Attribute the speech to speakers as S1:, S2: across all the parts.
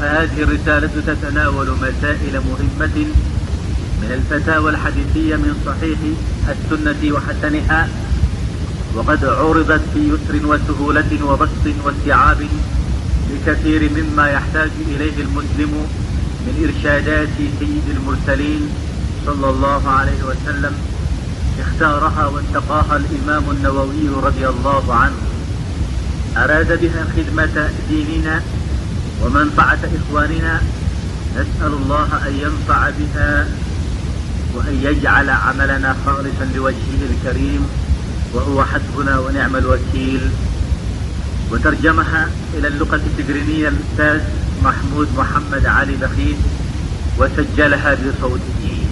S1: فهذه الرسالة تتناول مسائل مهمة من الفتاوى الحديثية من صحيح السنة وحسنها وقد عرضت في يسر وسهولة وبسط واستعاب لكثير مما يحتاج إليه المسلم من إرشادات سيد المرسلين صلى الله عليه وسلم اختارها واتقاها الإمام النووي رضي الله عنه أراد بها خدمة ديننا ومنفعة إخواننا نسأل الله أن ينفع بها وأن يجعل عملنا خالصا لوجهه الكريم وهو حسبنا ونعمة الوكيل وترجمها إلى اللغة التجرينية الأستاذ محمود محمد علي بخيس وسجلها لصوته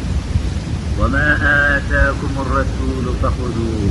S1: وما آتاكم الرسول فخذوه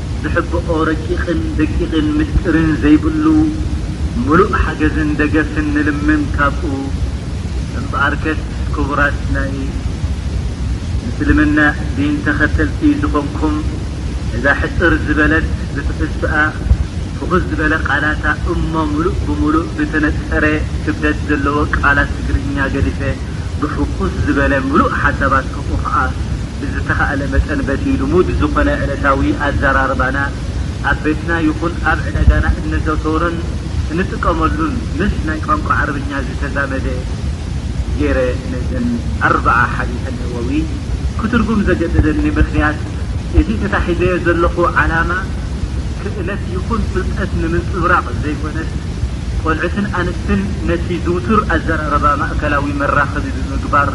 S1: ዝሕብኦ ረቂቕን ደቂቕን ምስጢርን ዘይብሉ ምሉእ ሓገዝን ደገፍን ንልምን ካብኡ እምብኣርከስ ክቡራት ናይ ምስልምና ዲን ተኸተልቲ ዝኾንኩም እዛ ሕጽር ዝበለት ብትሕዝትኣ ፍኹስ ዝበለ ቃላታ እሞ ምሉእ ብምሉእ ብተነጸረ ክብደት ዘለዎ ቃላት ትግርኛ ገዲፈ ብፍኹስ ዝበለ ምሉእ ሓሳባትኩም ንሕና ኸኣ ብዝተኻእለ መጠን በቲ ልሙድ ዝኾነ ዕለታዊ ኣዘራርባና ኣብ ቤትና ይኹን ኣብ ዕዳጋና እነዘውተሮን እንጥቀመሉን ምስ ናይ ቋንቋ ዓረብኛ ዝተዛመደ ገይረ ነዘን ኣርብዓ ሓዲተ ነወዊ ክትርጉም ዘገደደኒ ምኽንያት እቲ ተታሒዘዮ ዘለኹ ዓላማ ክእለት ይኹን ፍልጠት ንምንጽብራቕ ዘይኮነስ ቆልዑትን ኣንስትን ነቲ ዝውቱር ኣዘራርባ ማእከላዊ መራኸቢ ብምግባር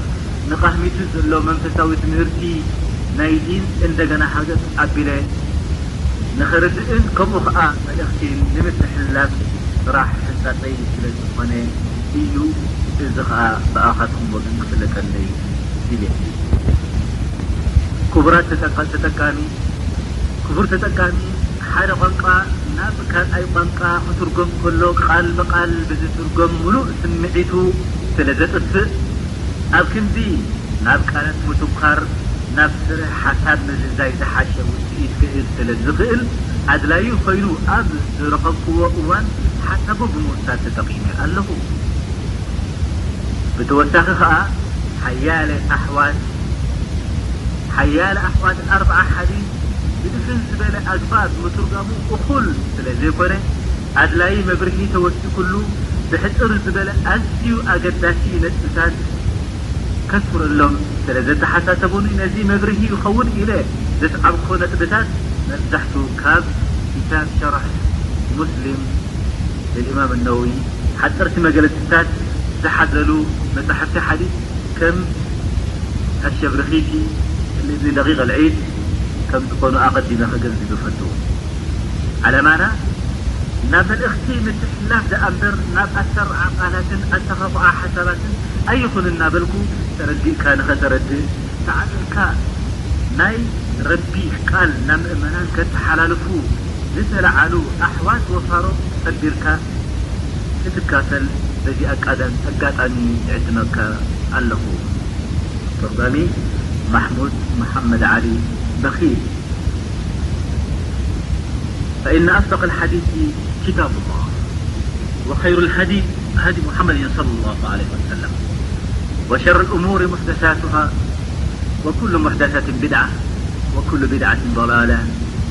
S1: ንቃህሚቱ ዘሎ መንፈሳዊ ትምህርቲ ናይ ዲን እንደገና ሃገጽ ኣቢለ ንኸርድእን ከምኡ ከኣ መልእኽቲ ንምትሕልላፍ ጥራሕ ሕንጻጸይ ስለ ዝኾነ እዩ እዚ ከኣ ብኣኻትኩም ወገን ክፍለጠለይ ድልየተይ እዩ። ክቡራት ተጠቃሚ ክቡር ተጠቃሚ ሓደ ቋንቋ ናብ ካልኣይ ቋንቃ ክትርጎም ከሎ ቃል ብቃል ብዝትርጎም ምሉእ ስምዒቱ ስለ ዘጥፍእ፣ ኣብ ክንዲ ናብ ቃላት ምትኳር ናብ ፍረ ሓሳብ ምዝዛይ ዝሓሸ ውጽኢት ክህብ ስለ ዝኽእል ኣድላዪ ኮይኑ ኣብ ዝረኸብኩዎ እዋን ሓሳቡ ብምውሳድ ተጠቒመ ኣለኹ። ብተወሳኺ ከኣ ሓያለ ኣሕዋት ሓያለ ኣሕዋት ኣርብዓ ሓዲስ ብድፍን ዝበለ ኣግባብ ምትርጓሙ እኹል ስለ ዘይኮነ፣ ኣድላዪ መብርሂ ተወሲኹሉ ብሕጽር ዝበለ ኣዝዩ ኣገዳሲ ነጥብታት ከስፍረሎም ሰለዘተሓሳሰቡኒ ነዚ መብርሂ ይኸውን ኢለ ዘስዓብኩዎ ነጥብታት መብዛሕቱ ካብ ኪታብ ሸርሕ ሙስሊም ልልኢማም ኣነወዊ ሓጸርቲ መገለጺታት ዝሓዘሉ መጻሕፍቲ ሓዲስ ከም ኣሸብርኺቲ ልእብኒ ደቂቅ ኣልዒድ ከምዝኾኑ ኣቐዲመ ከገንዝብ እፈቱ። ዓላማና ናብ መልእኽቲ ምትሕልላፍ ደኣምበር ናብ ኣሰራዓ ቃላትን ኣተካኹዓ ሓሳባትን ኣይኹን እናበልኩ ተረዲእካ ንኸተረድእ ሰዓት ኢልካ ናይ ረቢ ቃል ናብ ምእመናን ከትሓላልፉ ዝተለዓሉ ኣሕዋት ወፋሮ ጸቢርካ ክትካፈል በዚ ኣጋጣሚ ይዕድመካ ኣለኹ። ተርጓሚ ማሕሙድ መሓመድ ዓሊ በኺ። فإن أصدق الحديث كتاب الله وخير الهدي محمد صلى الله عليه وسلم وشر الأمور محدثاتها وكل محدثاة بدعة وكل بدعة ضلالة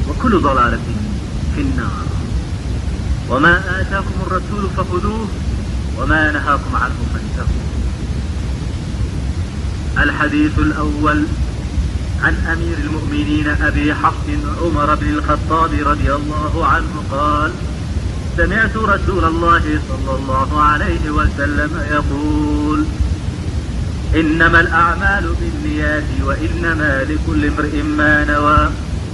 S1: وكل لالة في النار وما آتاكم الرسول فقذوه وما نهاكم عنه فتو عن أمير المؤمنين أبي حقب عمر بن الخطاب رضي الله عنه قال سمعت رسول الله صلى الله عليه وسلم يقول إنما الأعمال بالنياس وإنما لكل امرئ ما نوى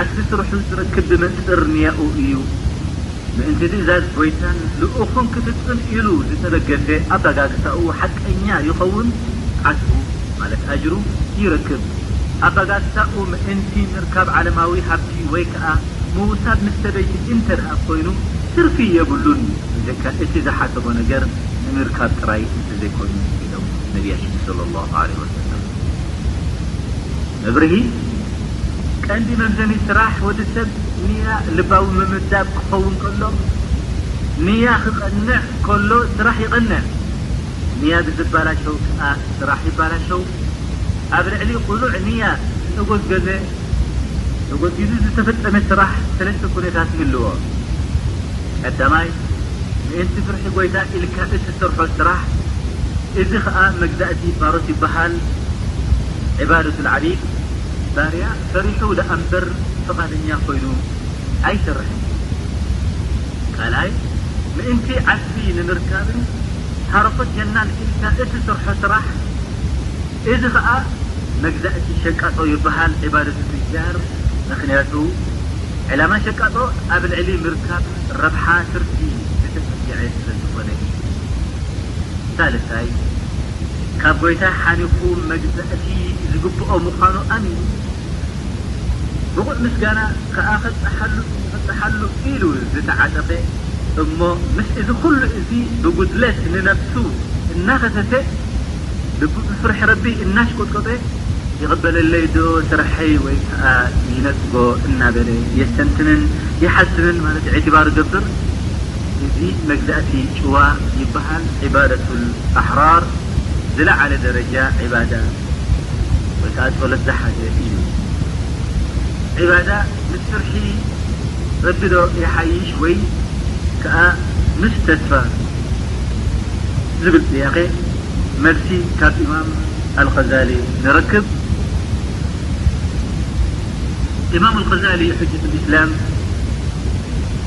S1: ዓስቢ ስርሑ ዝርክብ ብመንጽር ኒያኡ እዩ። ምእንቲ ትእዛዝ ጐይታን ልኡኹን ክፍጽም ኢሉ ዝተበገሰ ኣበጋግሳኡ ሓቀኛ ይኸውን፣ ዓስቡ፣ ማለት ኣጅሩ፣ ይርክብ። ኣበጋግሳኡ ምእንቲ ምርካብ ዓለማዊ ሃብቲ ወይ ከኣ ምውሳብ ምስ ሰበይቲ እንተደኣ ኮይኑ ትርፊ የብሉን ብጀካ እቲ ዝሓሰቦ ነገር ንምርካብ ጥራይ እንተዘይኮይኑ ኢሎም ነቢያችን ሶለሏሁ ዓለይሂ ወሰለም። መብርሂ፣ ቀንዲ መምዘኒ ስራሕ ወዲ ሰብ ንያ ልባዊ ምምዳብ ክኸውን ከሎ፣ ንያ ክቐንዕ ከሎ ስራሕ ይቐንዕ፣ ንያ ብዝባላሸው ክኣ ስራሕ ይባላሸው። ኣብ ልዕሊ ቅኑዕ ንያ ዝተጎዝገዘ፣ ተጎዝጊዙ ዝተፈጸመ ስራሕ ሰለስተ ኩነታት ይህልዎ። ቀዳማይ፣ ምእንቲ ፍርሒ ጎይታ ኢልካ እትሰርሖ ስራሕ፣ እዚ ክኣ መግዛእቲ ፓሮት ይበሃል። ዒባደቱል ዓቢድ፣ ባርያ ፈሪሑ ደኣምበር ፍቓደኛ ኮይኑ ኣይሰርሕን እዩ። ካልኣይ፣ ምእንቲ ዓስቢ ንምርካብን ሃረፎት ጀናን ኢልካ እትሰርሖ ስራሕ፣ እዚ ኸኣ መግዛእቲ ሸቃጦ ይበሃል፣ ዒባደቱ ቱጃር፣ ምኽንያቱ ዕላማ ሸቃጦ ኣብ ልዕሊ ምርካብ ረብሓ፣ ትርፊ፣ ዝተጸግዐ ስለዝኾነ እዩ። ሳልሳይ። ካብ ጐይታ ሓሊኹ መግዛእቲ ዝግብኦ ምዃኑ ኣሚኑ ብቑዕ ምስጋና ኸኣ ኽብጽሓሉ ኽብጽሓሉ ኢሉ ዝተዓጠቐ እሞ ምስ እዚ ኹሉ እዚ ብጕድለት ንነፍሱ እናኸሰሰ ልቡ ብፍርሒ ረቢ እናሽቈጥቈጠ ይቕበለለይዶ ስራሐይ ወይ ከኣ ይነጽጎ እናበለ የስተንትንን ይሓስብን ማለት ኢዕቲባር ይገብር እዚ መግዛእቲ ጭዋ ይበሃል። ዒባደቱል ኣሕራር ዝለዓለ ደረጃ ዒባዳ ወይ ከኣ ጸሎት ዝሓዘ እዩ። ዒባዳ ምስ ፍርሒ ረቢ ዶ ይሓይሽ ወይ ከኣ ምስ ተስፋ ዝብል ጥያቄ መልሲ ካብ ኢማም ኣልቀዛሊ ንረክብ። ኢማም ኣልቀዛሊ ሑጀቱል ኢስላም።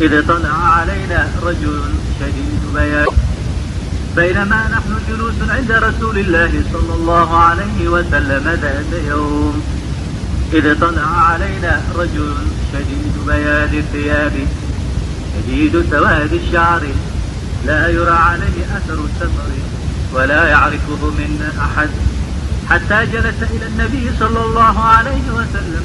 S1: إذ طلع علينا رجل بينما نحن جلوس عند رسول الله صلى الله عليه وسلم ذات يوم إذ اطلع علينا رجل شديد بيان الثياب شديد ثواد الشعر لا يرى عليه أثر السفر ولا يعرفه منا أحد حتى جلس إلى النبي الهليوسلم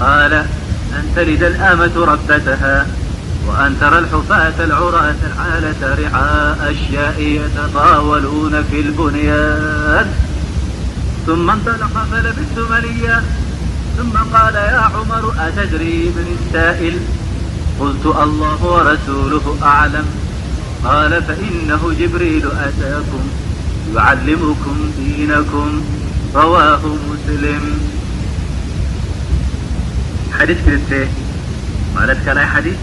S1: قال أن تلد الآمة ربتها وأن ترى الحفاة العراة العالة رعا أشياء يتطاولون في البنيا ثم انطلق فلبت مليا ثم قال يا عمر أتدري من السائل قلت الله ورسوله أعلم قال فإنه جبريل أتاكم يعلمكم دينكم رواه مسلم ሓዲስ ክልተ ማለት ካልኣይ ሓዲስ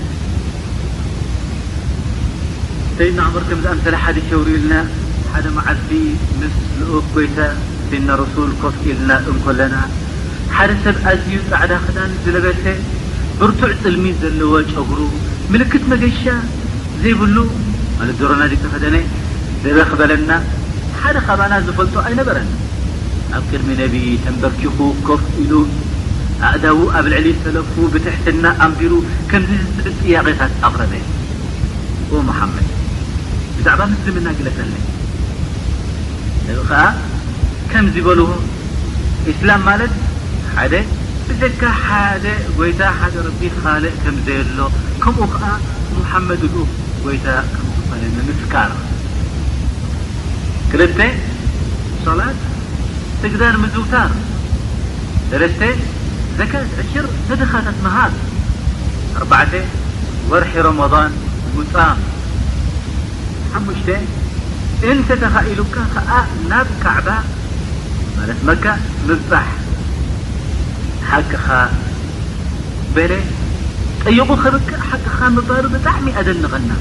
S1: ሰይድና ዑመር ከም ዝኣምሰለ ሓዲስ የውርዩልና ሓደ መዓልቲ ምስ ልኡኽ ጎይታ ሰይድና ረሱል ኮፍ ኢልና እንኮለና ሓደ ሰብ ኣዝዩ ጻዕዳ ክዳን ዝለበሰ ብርቱዕ ጽልሚ ዘለዎ ጨጉሩ ምልክት መገሻ ዘይብሉ ማለት ዶሮና ዘይተኸደነ ደበኽ በለና ሓደ ካባና ዝፈልጦ ኣይነበረን ኣብ ቅድሚ ነቢ ተንበርኪኹ ኮፍ ኢሉ ኣእዳዉ ኣብ ልዕሊ ሰለፉ ብትሕትና ኣንቢሩ ከምዚ ዝስዕብ ጥያቄታት ኣቕረበ ኦ ሙሓመድ ብዛዕባ ምስልምና ግለፀለይ ነቢ ኸኣ ከምዚ በልዎ ኢስላም ማለት ሓደ ብጀካ ሓደ ጎይታ ሓደ ረቢ ኻልእ ከም ዘየሎ ከምኡ ኸኣ ሙሓመድ ልኡኽ ጎይታ ከም ዝኾነ ምምስካር። ክልተ ሶላት ስግዳን ምዝውታር። ሰለስተ ዘካት ዕሽር ንድኻታት ምሃብ። ኣርባዕተ ወርሒ ሮሞዳን ምጻም። ሓሙሽተ እንተ ተኻኢሉካ ኸኣ ናብ ካዕባ። ማለት መካ ምብጻሕ ሓቅኻ በለ ጠይቑ ከብቅዕ ሓቅኻ ምባሉ ብጣዕሚ ኣደነቐና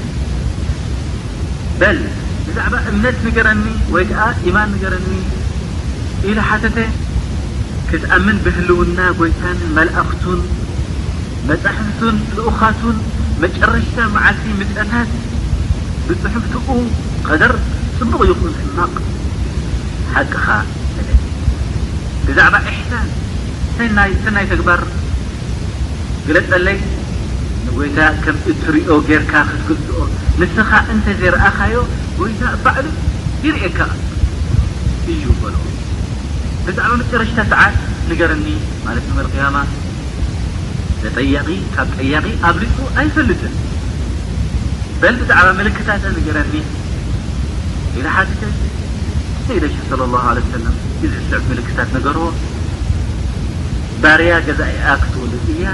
S1: በል ብዛዕባ እምነት ንገረኒ ወይ ከኣ ኢማን ንገረኒ ኢሉ ሓተተ ክትኣምን ብህልውና ጎይታን መልኣኽቱን መጻሕፍቱን ልኡኻቱን መጨረሽታ መዓልቲ ምጸታት ብጽሕፍትኡ ቐደር ጽቡቕ ይኹን ሕማቕ ሓቅኻ ተለሊ ብዛዕባ ኢሕሳን ሰናይ ሰናይ ተግባር ግለጸለይ ንጎይታ ከም እትሪኦ ጌርካ ክትግልጽኦ ንስኻ እንተ ዘይረኣኻዮ ጎይታ ባዕሉ ይርእየካ እዩ በሎ ብዛዕባ መጨረሽታ ሰዓት ንገረኒ ማለት ዮመል ቂያማ ተጠያቂ ካብ ጠያቂ ኣብሊፁ ኣይፈልጥን በል ብዛዕባ ምልክታተ ንገረኒ ኢላ ሓቲተቲ ሰይደሻ ሰለላሁ ዓለይሂ ወሰለም ኢዚ ዝስዕብ ምልክታት ነገርዎ ባርያ ገዛኢኣ ክትውልድ እያ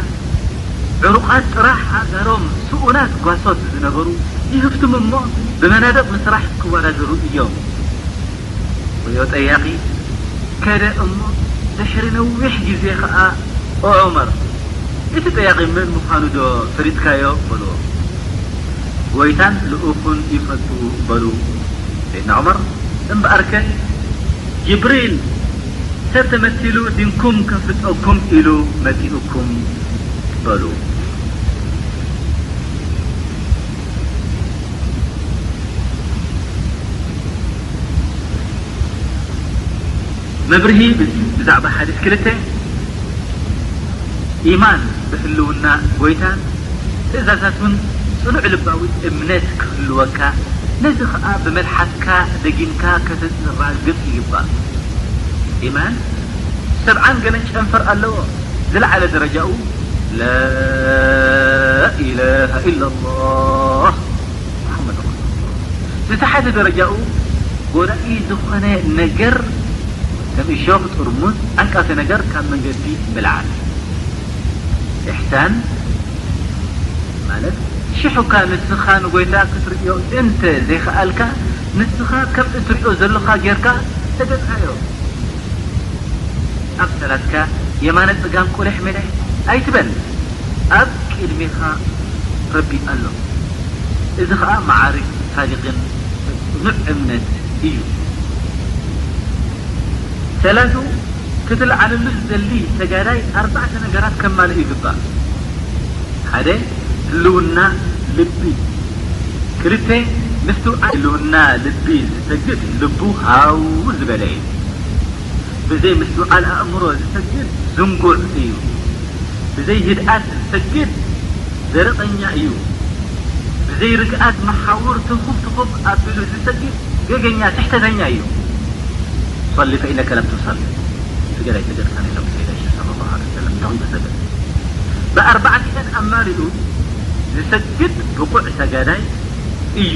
S1: ዕሩቃት ጥራሕ ኣእጋሮም ስኡናት ጓሶት ዝነበሩ ይህፍትሙ እሞ ብመናድቅ ምስራሕ ክዋዳደሩ እዮም ወዮ ጠያቂ ከደ እሞ ድሕሪ ነዊሕ ግዜ ኸኣ ኦዑመር እቲ ጠያቂ መን ምዃኑዶ ፈሊጥካዮ? በልዎ። ጎይታን ልኡኹን ይፈልጡ በሉ ሰይድና ዑመር። እምበኣርከ ጅብሪል ሰብ ተመሲሉ ዲንኩም ከፍልጠኩም ኢሉ መጺኡኩም በሉ። መብርሂ ብዛዕባ ሓዲስ ክልተ ኢማን ብህልውና ጎይታን ትእዛዛቱን ጽኑዕ ልባዊ እምነት ክህልወካ ነዚ ከኣ ብመልሓስካ ደጊምካ ከተራግጽ ይግባእ። ኢማን ሰብዓን ገለን ጨንፈር ኣለዎ። ዝለዓለ ደረጃኡ ላኢላሃ ኢላላህ ሙሓመድ ረሱሉላህ ዝተሓተ ደረጃኡ ጎዳኢ ዝኾነ ነገር ከም እሾኽ ጥርሙዝ ዓቃፊ ነገር ካብ መንገዲ ምልዓል እዩ ኢሕሳን ማለት ሽሕ እኳ ንስኻ ንጎይታ ክትርእዮ እንተ ዘይኸኣልካ ንስኻ ከም እትርእዮ ዘሎኻ ጌርካ ተገጽካዮ ኣብ ሰላትካ የማነ ጽጋም ቁሊሕ ሚሊሕ ኣይትበል ኣብ ቂድሚካ ረቢ ኣሎ እዚ ከኣ መዓርግ ሳዲቅን ሰብ ጽኑዕ እምነት እዩ ሰላቱ ክትልዓለሉ ዝደሊ ተጋዳይ ኣርባዕተ ነገራት ከማልእ ይግባእ ሓደ ህልውና ልቢ ክልተ ምስትውዓል ህልውና ልቢ ዝሰግድ ልቡ ሃው ዝበለ እዩ። ብዘይ ምስትውዓል ኣእምሮ ዝሰግድ ዝንጉዕ እዩ። ብዘይ ህድኣት ዝሰግድ ዘረቐኛ እዩ። ብዘይ ርግኣት መሓውር ትኹብ ትኹብ ኣቢሉ ዝሰግድ ገገኛ ትሕተተኛ እዩ። ሶሊ ፈኢነከ ለም ቱሰሊ ስገድ ኣይሰገድካን ኢሎም ሰይድ ዒሳ ሰለላሁ ዓለይሂ ወሰለም እንተኹም ተሰገዱ ብኣርባዕቲኤን ኣማሊኡ ዝሰግድ ብቑዕ ሰጋዳይ እዩ።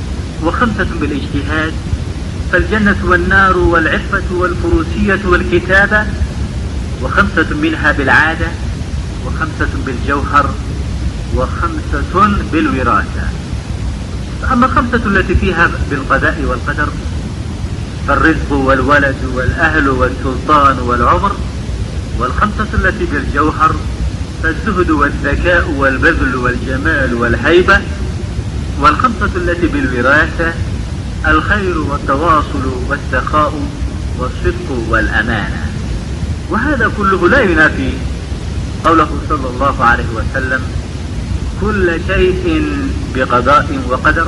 S1: وخسة بالاجتهاد فالجنة والنار والعفة والفروسية والكتابة وة منها بالعادة وبالجوهر و بالراة فأما الخمسة التي فيها بالقاء والقدر فالرزق والولد والأهل والسلطان والعمر والخمسة التي بالجوهر فالزهد والذكاء والبذل والجمال والهيبة والخمسة التي بالوراثة الخير والتواصل والثقاء والصدق والأمانة وهذا كله لا ينافي قوله صلى الله عليه وسلم كل شيء بقضاء وقدر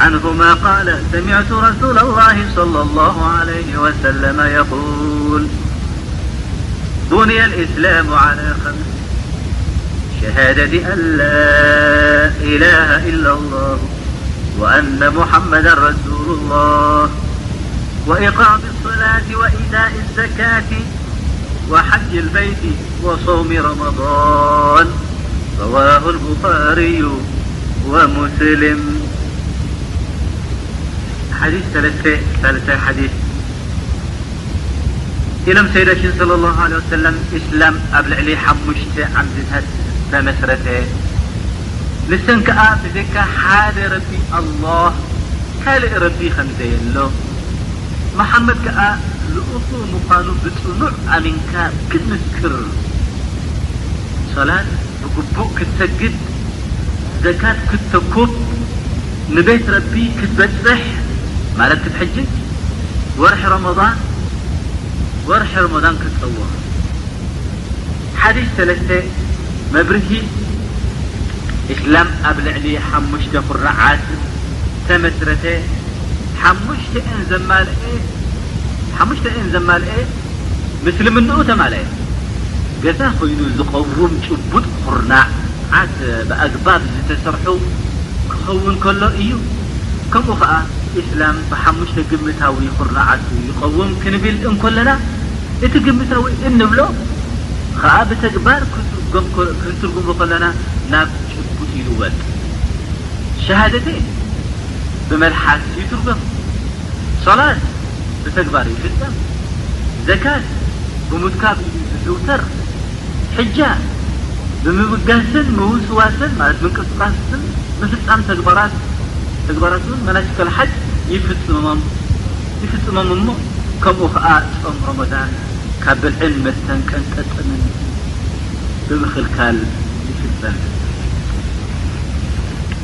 S1: عنهما قال سمعت رسول الله صلى الله عليه وسلم يقول بني الإسلام على خمس شهادة أن لا إله إلا الله وأن محمدا رسول الله وإقام الصلاة وإتاء الزكاة وحج البيت وصوم رمضان رواه البخاري ወሙስሊም ሓዲስ ሰለስተ ሳልሳይ ሓዲስ ኢሎም ሰይዳችን ሰለ ላሁ ዓለይሂ ወሰለም ኢስላም ኣብ ልዕሊ ሓሙሽተ ዓምድታት ዝተመስረተ ንሰን ከኣ ብጀካ ሓደ ረቢ ኣላህ ካልእ ረቢ ከምዘየሎ መሓመድ ከኣ ልኡኹ ምዃኑ ብጽኑዕ ኣሚንካ ክትምስክር ሶላት ብግቡእ ክትሰግድ፣ ዘካት ክተኩብ፣ ንቤት ረቢ ክትበጽሕ ማለት ክትሕጅጅ፣ ወርሒ ረመዳን ወርሒ ረመዳን ክትጸውም። ሓዲሽ ሰለስተ፣ መብርሂ እስላም ኣብ ልዕሊ ሓሙሽተ ኩርነዓት ዝተመስረተ ሓሙሽተኤን ዘማልኤ ሓሙሽተኤን ዘማልኤ፣ ምስልምንኡ ተማለኤ ገዛ ኮይኑ ዝቐውም ጭቡጥ ኹርናዕ ዓት ብኣግባብ ዝተሰርሑ ክኸውን ከሎ ኢዩ። ከምኡ ኸኣ ኢስላም ብሓሙሽተ ግምታዊ ኹርናዓቱ ይቐውም ክንቢል እንኮለና እቲ ግምታዊ እንብሎ ኸኣ ብተግባር ክንትርጉሞ ከለና ናብ ጭቡጥ ይልወጥ። ሸሃደተይን ብመልሓስ ይትርጎም ሶላት ብተግባር ይፍጸም፣ ዘካት ብሙትካብ ኢዩ ዝዝውተር፣ ሕጃ ብምብጋስን ምውስዋስን ማለት ምንቅስቃስን ምፍጻም ተግባራት ተግባራት ውን መናሲከል ሓጅ ይፍጽምም ይፍጽምም እሞ ከምኡ ከኣ ጾም ሮሞዳን ካብ ብልዕን መስተን ቀንጠጥምን ብምክልካል ይፍጸም።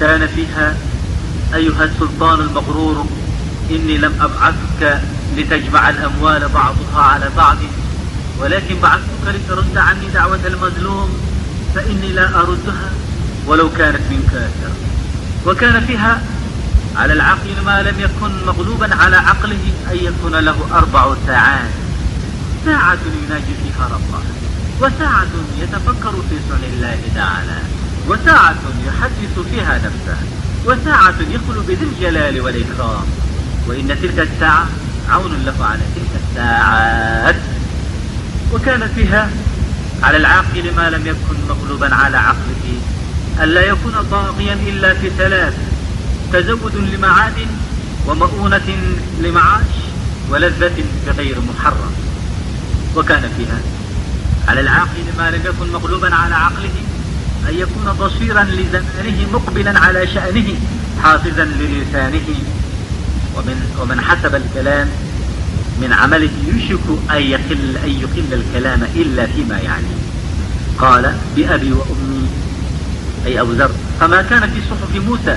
S1: كان فيها أيها السلطان المقرور إني لم أبعثك لتجمع الأموال بعضها على بض ولكن بعدكك لترد عني دعوة المظلوم فإني لا أردها ولو كانت من كاثر وكان فيها على العقل ما لم يكن مغلوبا على عقله أن يكون له أربع ساعات ساعة يناجي فيها ربة وساعة يتفكر في سن الله تعالى وساعة يحدث فيها نفسه وساعة يخل بذالجلال والإكرام وإن تلك الساعة عون له على تلك الساعات وكاألا يكون طاقيا إلا في ثلاث تزود لمعادن ومؤونة لمعاش ولذة بغير محرموكانها على العاقل ما لم يكن مغلوبا على عقله أن يكون تصيرا لزمانه مقبلا على شأنه حافزا للسانه ومن حسب الكلام من عمله يشك أن يقن الكلام إلا فيما يعني قال بأبي وأميأ أبوذر فما كان في اصحف موسى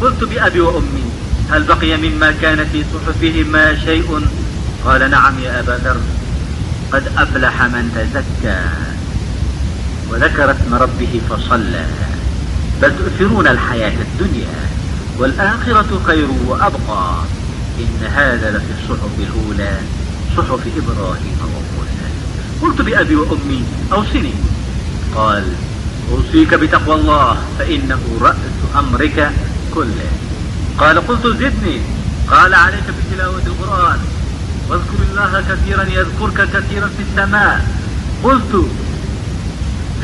S1: قلت بأبي وأمي هل بقي مما كان في صحفهما شيء قال نعم يا أبا ذر قد أفلح من تزكى وذكر اثم ربه فصلى بل تأثرون الحياة الدنيا والآخرة خير وأبقى إن هذا لفي الصحب الأولى إايقلت بأبي وأمي أو سني قال وصيك بتقوى الله فإنه رأس أمرك كله قال قلت زدني قال عليك بتلاوة القرآن واذكر الله كثيرا يذكرك كثيرا في السماء لت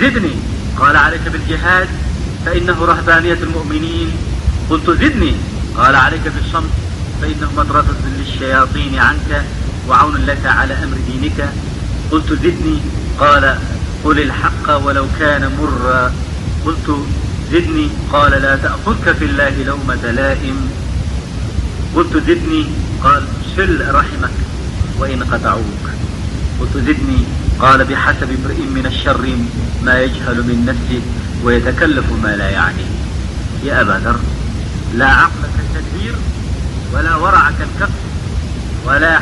S1: زدني قال عليك بالجهاد فإنه رهبانية المؤمنين قلت زدني قال عليك بالشمص فإنه مدربة للشياطين عنك وعون لك على أمر دينك قلت زدني قال قل الحق ولو كان مرا لزدني قال لا تأخذك في الله لومتلائم لزدني ال ل رحمك وانقطعوك لزدني قال بحسب امرئ من الشر ما يجهل من نفسه ويتكلف ما لا يعني يا أبا ذر لا عقلك التبير ولا ورعك ال عن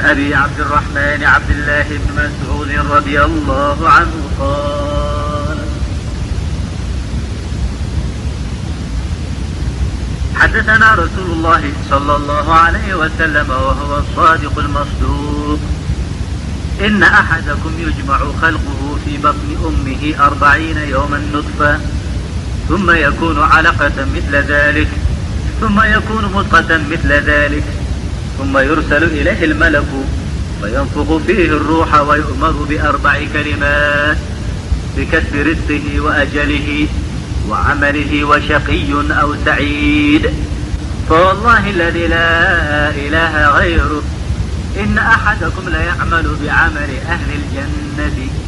S1: أبي عبدالرحمن عبدالله بن مسعود رض الله عنه قال حدثنا رسول الله صلى الله عليه وسلم وهو الصادق المصدوق إن أحدكم يجمع خلقه في بطن أمه أربعين يوما نطفة ثم يكون متقة مثل ذلك ثم يرسل إليه الملك فينفق فيه الروح ويؤمر بأربع كلمات بكسب رزطه وأجله وعمله وشقي أو سعيد فوالله الذي لا إله غيره إن أحدكم ليعمل بعمل أهل الجنة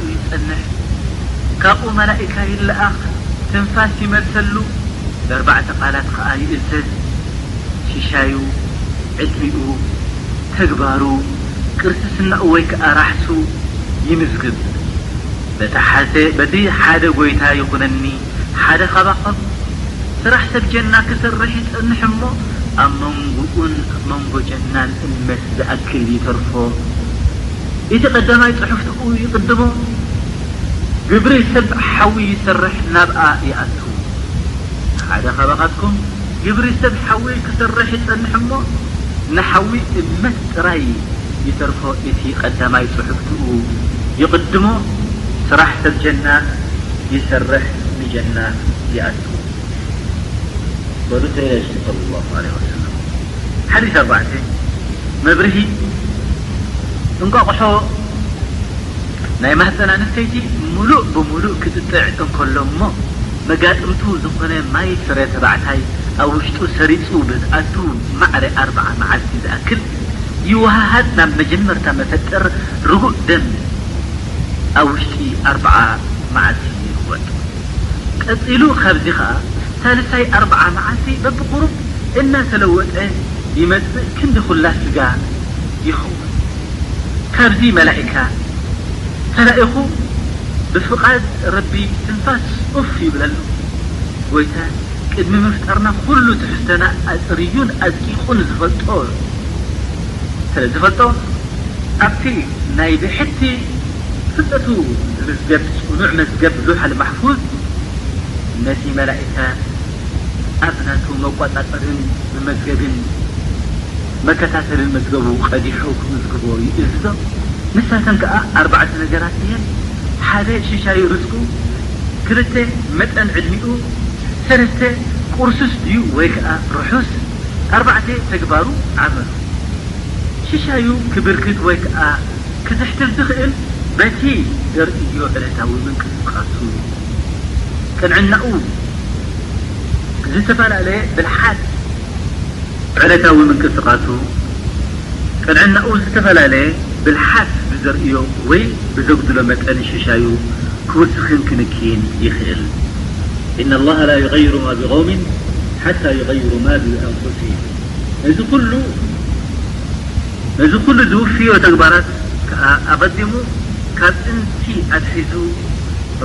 S1: ኪመጽእ ይጸንሕ፣ ካብኡ መላኢካ ይለኣኽ፣ ትንፋስ ይመልሰሉ፣ ብኣርባዕተ ቃላት ኸኣ ይእዘዝ፣ ሽሻዩ፣ ዕጥቢኡ፣ ተግባሩ፣ ቅርስስናኡ ወይ ከኣ ራሕሱ ይምዝግብ፣ በቲ ሓደ ጎይታ ይኹነኒ፣ ሓደ ካባኸም ስራሕ ሰብ ጀና ክሰርሕ ይጸንሕ እሞ ኣብ መንጉኡን ኣብ መንጎ ጀናን እመት ዝኣክል ይተርፎ ኢቲ ቀዳማይ ጽሑፍ ትኡ ይቅድሞ ግብሪ ሰብ ሓዊ ይሰርሕ ናብኣ ይኣቱ ሓደ ካባኻትኩም ግብሪ ሰብ ሓዊ ክሰርሕ ይጸንሕ እሞ ንሓዊ እመት ጥራይ ይተርፎ ኢቲ ቀዳማይ ጽሑፍ ትኡ ይቅድሞ ስራሕ ሰብ ጀና ይሰርሕ ንጀና ይኣቱ በሉ ተያይሱ صሊ ላሁ ዓለይሂ ወሰለም። ሓዲስ ኣርባዕተ፣ መብርሂ፣ እንቋቑሖ ናይ ማህጸን ኣንስተይቲ ምሉእ ብምሉእ ክጥጥዕ እንከሎ እሞ መጋጥምቱ ዝኾነ ማይ ፍረ ተባዕታይ ኣብ ውሽጡ ሰሪጹ ብዝኣቱ ማዕረ ኣርብዓ መዓልቲ ዝኣክል ይወሃሃድ ናብ መጀመርታ መፈጠር ርጉእ ደም ኣብ ውሽጢ ኣርብዓ መዓልቲ ይልወጥ። ቀጺሉ ካብዚ ከኣ ሳልሳይ ኣርብዓ መዓልቲ በብቑሩብ እናተለወጠ ይመጽእ ክንዲ ኹላ ስጋ ይኸውን። ካብዚ መላኢካ ተላኢኹ ብፍቓድ ረቢ ትንፋስ ኡፍ ይብለሉ። ጎይታ ቅድሚ ምፍጣርና ኩሉ ትሕዝቶና ኣጽርዩን ኣድቂቑን ዝፈልጦ እዩ። ስለዝፈልጦ። ኣብቲ ናይ ብሕቲ ፍልጠቱ ዝምዝገብ ጽኑዕ መዝገብ ሎሕ ኣልማሕፉዝ፣ ነቲ መላኢካት ኣብ ናቱ መቆጻጸሪን መመዝገቢን መከታተሊን መዝገቡ ቀዲሑ ክምዝግቦ ይእዝዞ። ንሳተን ከኣ ኣርባዕተ ነገራት እየን፣ ሓደ ሽሻይ ርዝቁ፣ ክልተ መጠን ዕድሚኡ፣ ሰለስተ ቁርሱስ ድዩ ወይ ከኣ ርሑስ፣ ኣርባዕተ ተግባሩ፣ ዓመሉ። ሽሻዩ ክብርክት ወይ ከኣ ክዝሕትል ዝኽእል በቲ ዘርእዮ ዕለታዊ ምንቅስቓሱ፣ ቅንዕናኡ ዝተፈላለየ ብልሓት። ዕለታዊ ምንቅስቓሱ፣ ቅንዕናኡ ዝተፈላለየ ብልሓት ብዘርእዮ ወይ ብዘጉድሎ መጠን ሽሻዩ ክውስኽን ክንክይን ይኽእል። ኢነላሃ ላዩገይሩ ማ ቢቐውሚን ሓታ ዩገይሩ ማ ቢኣንፉሲሂም። ነዚ ኩሉ ነዚ ኩሉ ዝውፍዮ ተግባራት ከኣ ኣቐዲሙ ካብ ጥንቲ ኣትሒዙ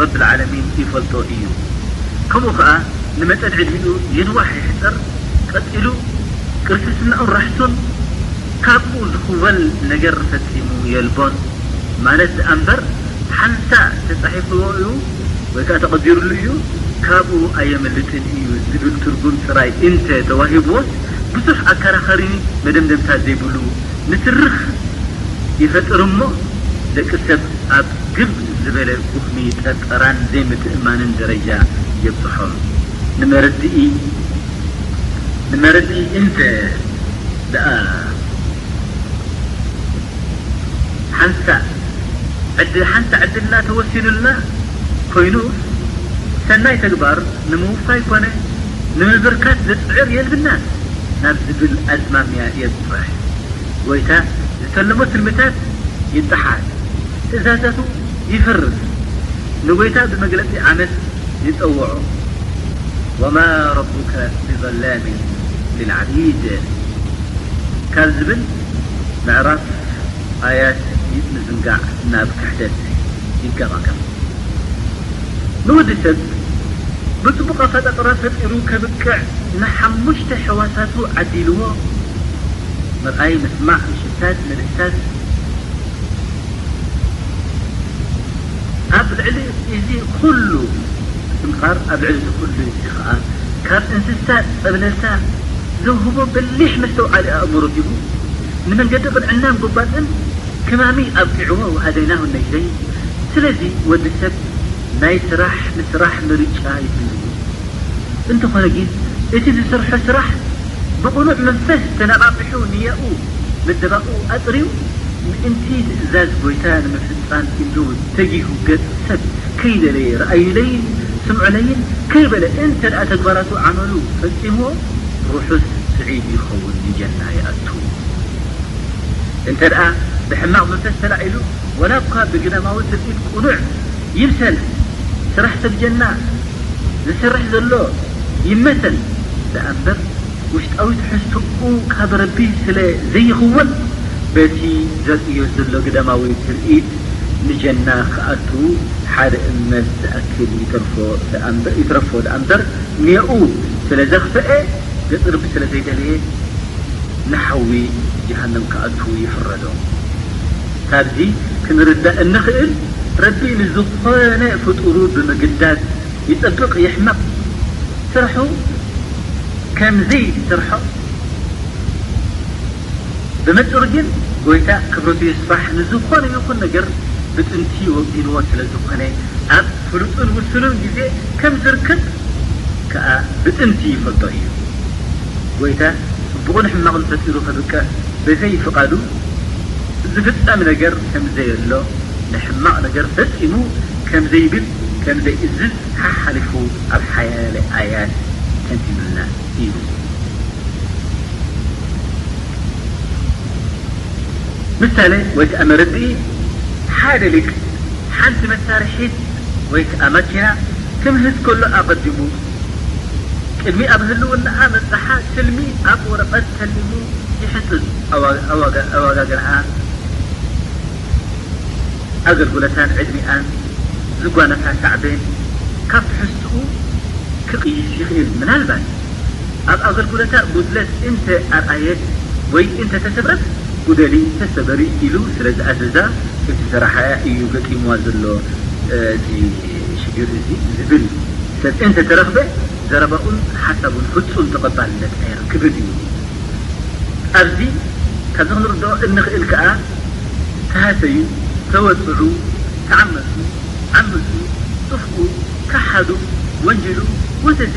S1: ረቢ ልዓለሚን ይፈልጦ ኢዩ። ከምኡ ከኣ ንመጠን ዕድሚኡ ይንዋሕ ይሕጸር ቀጺሉ ቅልስስናኡን ራሕሱን ካብኡ ዝኹበል ነገር ፈጺሙ የልቦን ማለት ድኣ እምበር ሓንሳእ ተጻሒፍዎ ኢዩ ወይ ከኣ ተቐዲርሉ ኢዩ፣ ካብኡ ኣየምልጥን እዩ ዝብል ትርጉም ጥራይ እንተ ተዋሂብዎስ ብዙሕ ኣከራኸሪ መደምደምታ ዘይብሉ ንትርኽ ይፈጥር እሞ ደቂ ሰብ ኣብ ግብ ዝበለ ጉኽሚ ጠርጠራን ዘይምትእምማንን ደረጃ የብጽሖም። ንመረድኢ ንመረድኢ እንተ ደኣ ሓንሳእ ዕድል ሓንሳእ ዕድልና ተወሲኑልና፣ ኮይኑ ሰናይ ተግባር ንምውፋይ ኮነ ንምብርካት ዝጽዕር የልብናን ናብ ዝብል ኣዝማሚያ የብጽሕ። ጎይታ ዝተለሞ ትልምታት ይጠሓስ፣ ትእዛዛቱ ይፍርስ፣ ንጎይታ ብመግለጺ ዓመጽ ይጸውዖ። ወማ ረቡከ ቢዘላሚን ሊልዓቢድ ካብ ዝብል ምዕራፍ። ኣያት ኢድ ምዝንጋዕ ናብ ክሕደት ይገቓቀም። ንወዲ ሰብ ብጽቡቕ ኣፈጣጥራ ፈጢሩ ከብቅዕ ንሓሙሽተ ሕዋሳቱ ዓዲልዎ፣ ምርኣይ፣ ምስማዕ፣ ምሽታት፣ ምድህሳስ፣ ኣብ ልዕሊ እዚ ኹሉ ምስትምቓር፣ ኣብ ልዕሊ እዚ ኹሉ እዚ ኸኣ ካብ እንስሳ ጸብለልታ ዘውህቦ በሊሕ መስተውዓሊ ኣእምሮ ሂቡ፣ ንመንገዲ ቅንዕና ምጉባጥን ክማሚ ኣብቂዑዎ ወሃደይናሁ ነይደይ ስለዚ ወዲ ሰብ ናይ ስራሕ ንስራሕ ምርጫ ይህልዎ እንተኾነ ጊን እቲ ዝሰርሖ ስራሕ ብቅኑዕ መንፈስ ተነቓቒሑ ንያኡ ምደባኡ ኣጥርዩ ምእንቲ ትእዛዝ ጎይታ ንምፍጻም ኢሉ ተጊሁ ገጽ ሰብ ከይደለየ ርኣዩለይን ስምዑለይን ከይበለ እንተ ተግባራቱ ዓመሉ ፈጺሙዎ ርሑስ ስዒድ ይኸውን ንጀና። ኣይኣቱ እንተድኣ ብሕማቕ መንፈስ ተላዒሉ ዋላ እኳ ብግዳማዊ ትርኢት ቁኑዕ ይምሰል ስራሕ ሰብ ጀና ዝሰርሕ ዘሎ ይመሰል ድኣ እምበር ውሽጣዊ ትሕዝትኡ ካብ ረቢ ስለ ዘይኽውን በቲ ዘርእዮ ዘሎ ግዳማዊ ትርኢት ንጀና ክኣቱ ሓደ እመት ዝኣክል ይትርፎ ድኣ እምበር ኔኡ ስለ ዘኽፍኤ ገጽ ርቢ ስለ ዘይደለየ ንሓዊ ጀሃነም ክኣትው ይፍረዶ። ካብዚ ክንርዳእ እንኽእል ረቢ ንዝኾነ ፍጡሩ ብምግዳድ ይጽብቅ ይሕመቅ ስርሑ ከም ዘይስርሖ ብመንጽሩ ግን ጎይታ ክብረቱ የስፋሕ ንዝኾነ ይኹን ነገር ብጥንቲ ወጊንዎ ስለ ዝኾነ ኣብ ፍሉጥን ውሱንን ግዜ ከም ዝርከብ ከኣ ብጥንቲ ይፈልጦ ኢዩ። ጐይታ ጽቡቕን ሕማቕን ፈጢሩ ከብቅዕ ብዘይ ፍቓዱ ዝፍጸም ነገር ከም ዘየሎ፣ ንሕማቕ ነገር ፈጺሙ ከም ዘይብል ከም ዘይእዝዝ ሓሓሊፉ ኣብ ሓያለ ኣያት ተንቲኑልና ኢዩ። ምሳሌ ወይ ከኣ መረድኢ ሓደ ሊቅ። ሓንቲ መሳርሒት ወይ ከኣ ማኪና ክምህዝ ከሎ ኣቐዲሙ ቅድሚ ኣብ ህልውናኣ ምብጻሓ ትልሚ ኣብ ወረቐት ተሊሙ ይሕንጽጽ፣ ኣወጋግናኣ፣ ኣገልግሎታን ዕድሚኣን ዝጓነፋ ሳዕቤን ካብ ትሕዝትኡ ክቕይስ ይኽእል፣ ምናልባት። ኣብ ኣገልግሎታ ጉድለት እንተ ኣርኣየት ወይ እንተ ተሰብረት፣ ጉደሊ፣ ተሰበሪ ኢሉ ስለ ዝኣዘዛ እቲ ሰራሓያ እዩ ገጢምዋ ዘሎ እቲ ሽግር እዚ ዝብል ሰብ እንተ ተረኽበ፣ ዘረባኡን ሓሳቡን ፍጹም ተቐባልነት ኣይረክብን እዩ። ኣብዚ ካብዚ ክንርድኦ እንኽእል ከኣ ተሃሰዩ፣ ተወጽዑ፣ ተዓመጹ፣ ዓምጹ፣ ጥፍኡ፣ ከሓዱ፣ ወንጅሉ ወዘተ፣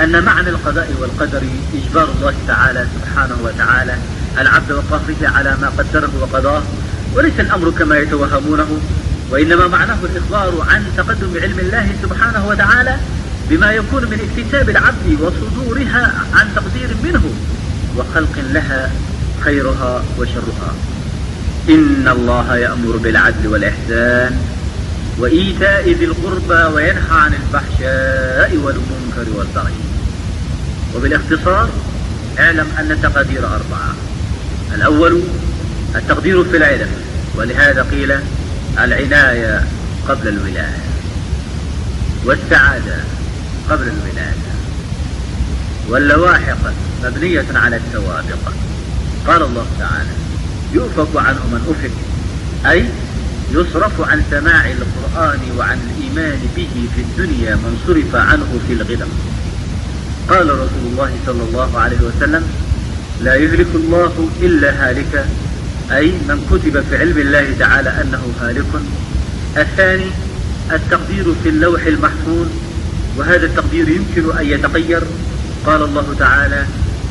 S1: أن معنى القضاء والقدر إجبار الله تعال سبحانه وتعال العبد وطهره على ما قدره وقضاه وليس الأمر كما يتوهمونه وإنما معناه الإخبار عن تقدم علم الله سبحانه وتعالى بما يكون من اكتساب العبد وصدورها عن تقدير منه وخلق لها خيرها وشرهاإن الله يأمر بالعلالإ اذ القرب وينحى عن الشاء والم الوبالاتصار اعلم أن التقدير أولالتقدير في العل ولهالواعاد قبل الولاية واللواحق مبنية على التوابق ال الله ال يفك عنه ن يصرف عن سماع القرآن وعن الإيمان به في الدنيا من صرف عنه في الغدم قال رسول الله ى اللهيهسلم لا يهلك الله إلا هالك أي من كتب في علم الله تعالىأنه هالكالثاني التقدير في اللوح المحفوظ وهذا التقدير يمكن أن يتقير قال الله تعالى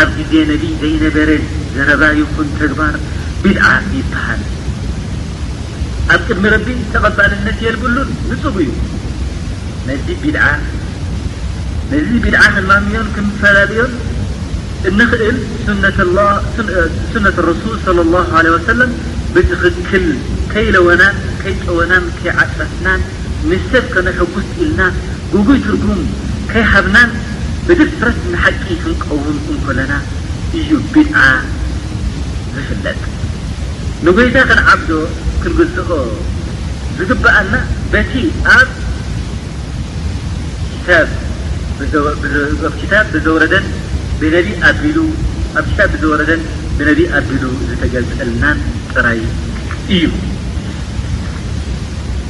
S1: ኣብ ግዜ ነቢይ ዘይነበረ ዘረባ ይኹን ተግባር ቢድዓ ይብሃል ኣብ ቅድሚ ረቢ ተቀባልነት የልብሉን ንጹግ እዩ ነዚ ቢድዓ ነዚ ቢድዓ ክንማምዮን ክንፈላልዮን እንኽእል ሱነተ ረሱል ሰለሏሁ ዓለይሂ ወሰለም ብትኽክል ከይለወናን ከይጠወናን ከይዓጸፍናን ንሰብ ከነሕጉስ ኢልና ግጉይ ትርጉም ከይሃብናን ብድፍረት ንሓቂ ክንቀውም እንኮለና እዩ ቢድዓ ዝፍለጥ። ንጎይታ ክንዓብዶ ክንግዝኦ ዝግበኣና በቲ ኣብ ኪታብ ብዘውረደን ብነቢ ኣቢሉ ኣብ ኪታብ ብዘወረደን ብነቢ ኣቢሉ ዝተገልጸልናን ጥራይ እዩ።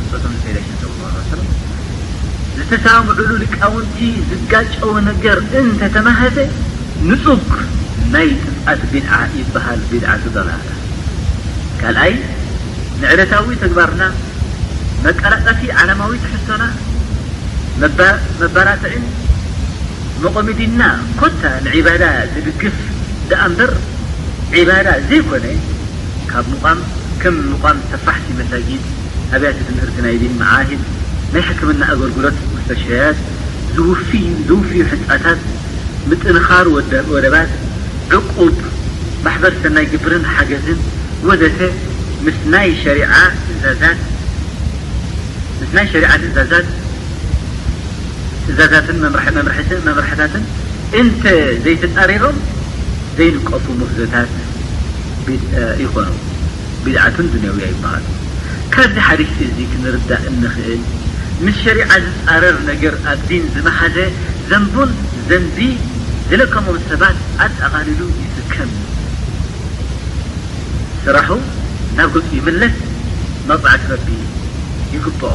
S1: ብጾቶም ንፌደሬሽን ዘውጽኦ ኖትር ዝተሳምዕሉ ሊቃውንቲ ዝጋጨው ነገር እንተ ተማህዘ ንጹግ ናይ ጥፍኣት ቢድዓ ይበሃል ቢድዓቱ ዶላላ። ካልኣይ ንዕለታዊ ተግባርና መቀላጠፊ ዓለማዊ ትሕዝቶና መባራትዒን መቆሚ ዲንና ኮታ ንዒባዳ ዝድግፍ ደኣምበር ዒባዳ ዘይኮነ ካብ ምቋም ከም ምቋም ሰፋሕቲ መሳጊድ፣ ኣብያተ ትምህርቲ ናይ ዲን መዓህድ፣ ናይ ሕክምና ኣገልግሎት ሙስተሽፈያት፣ ዝውፍዩ ሕንጻታት፣ ምጥንኻር ወደባት፣ ዕቁብ፣ ማሕበር ሰናይ ግብርን ሓገዝን ወዘተ ምስ ናይ ሸሪዓ ትእዛዛት፣ ትእዛዛትን መምርሕታትን እንተ ዘይተጻሪሮም ዘይንቀፉ ምህዞታት፣ ቢድእ ኢኮኑ ቢድዓቱን ዱንያውያ ይበሃሉ። ካብዚ ሓዲስ እዚ ክንርዳእ እንኽእል ምስ ሸሪዓ ዝጻረር ነገር ኣብ ዲን ዝመሓዘ ዘንቡን ዘንቢ ዝለከሞም ሰባት ኣጠቓሊሉ ይስከም እዩ ስራሑ ናብ ገጹ ይምለስ መቕጻዕቲ ረቢ ይግበኦ።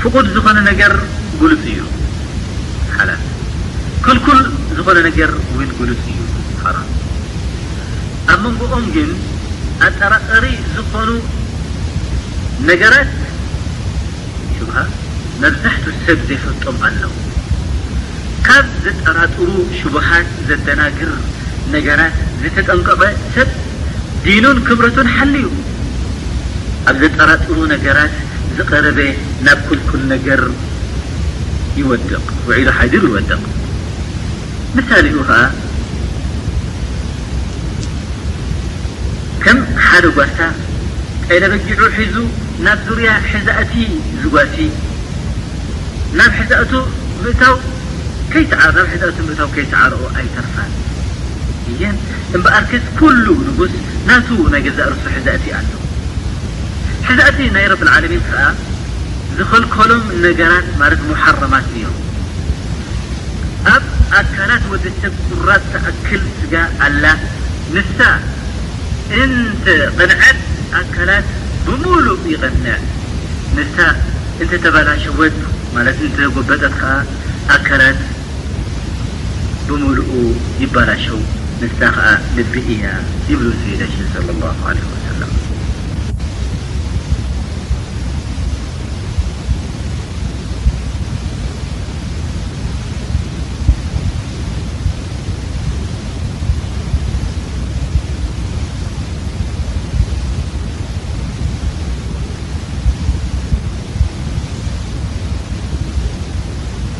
S1: ፍቁድ ዝኾነ ነገር ግሉጽ እዩ ሓላል ክልኩል ዝኾነ ነገር ውን ግሉጽ እዩ ሓራም ኣብ መንጎኦም ግን ኣጠራጠሪ ዝኾኑ ነገራት ሹብሃ መብዛሕቱ ሰብ ዘይፈልጦም ኣለዉ ካብ ዘጠራጥሩ ሹብሃት ዘደናግር ነገራት ዝተጠንቀቐ ሰብ ዲኑን ክብረቱን ሓልዩ ኣብ ዘጠራጥሩ ነገራት ዝቐረበ ናብ ክልኩል ነገር ይወድቕ፣ ውዒሉ ሓዲሩ ይወድቕ። ምሳሌኡ ከኣ ከም ሓደ ጓሳ ጤለ በጊዑ ሒዙ ናብ ዙርያ ሕዛእቲ ዝጓሲ፣ ናብ ሕዛእቱ ምእታው ከይሰዓር ናብ ሕዛእቱ ምእታው ከይሰዓርኦ ኣይተርፋን እየን። እምበኣርከስ ኩሉ ንጉስ ናቱ ናይ ገዛእ ርእሱ ሕዛእቲ ኣለዎ። ሕዛእቲ ናይ ረብ ልዓለሚን ከኣ ዝኸልከሎም ነገራት ማለት ሙሓረማት እዮም። ኣብ ኣካላት ወዲ ሰብ ቁራጽ ትኣክል ስጋ ኣላ ንሳ እንተ ቐንዐት ኣካላት ብምሉእ ይቐንዕ ንሳ እንተ ተባላሸወት ማለት እንተ ጎበጠት ከኣ ኣካላት ብምሉኡ ይባላሸው ንሳ ከኣ ልቢ እያ ይብሉ ሰይዳችን ሰለሏሁ ዓለይሂ ወሰለም።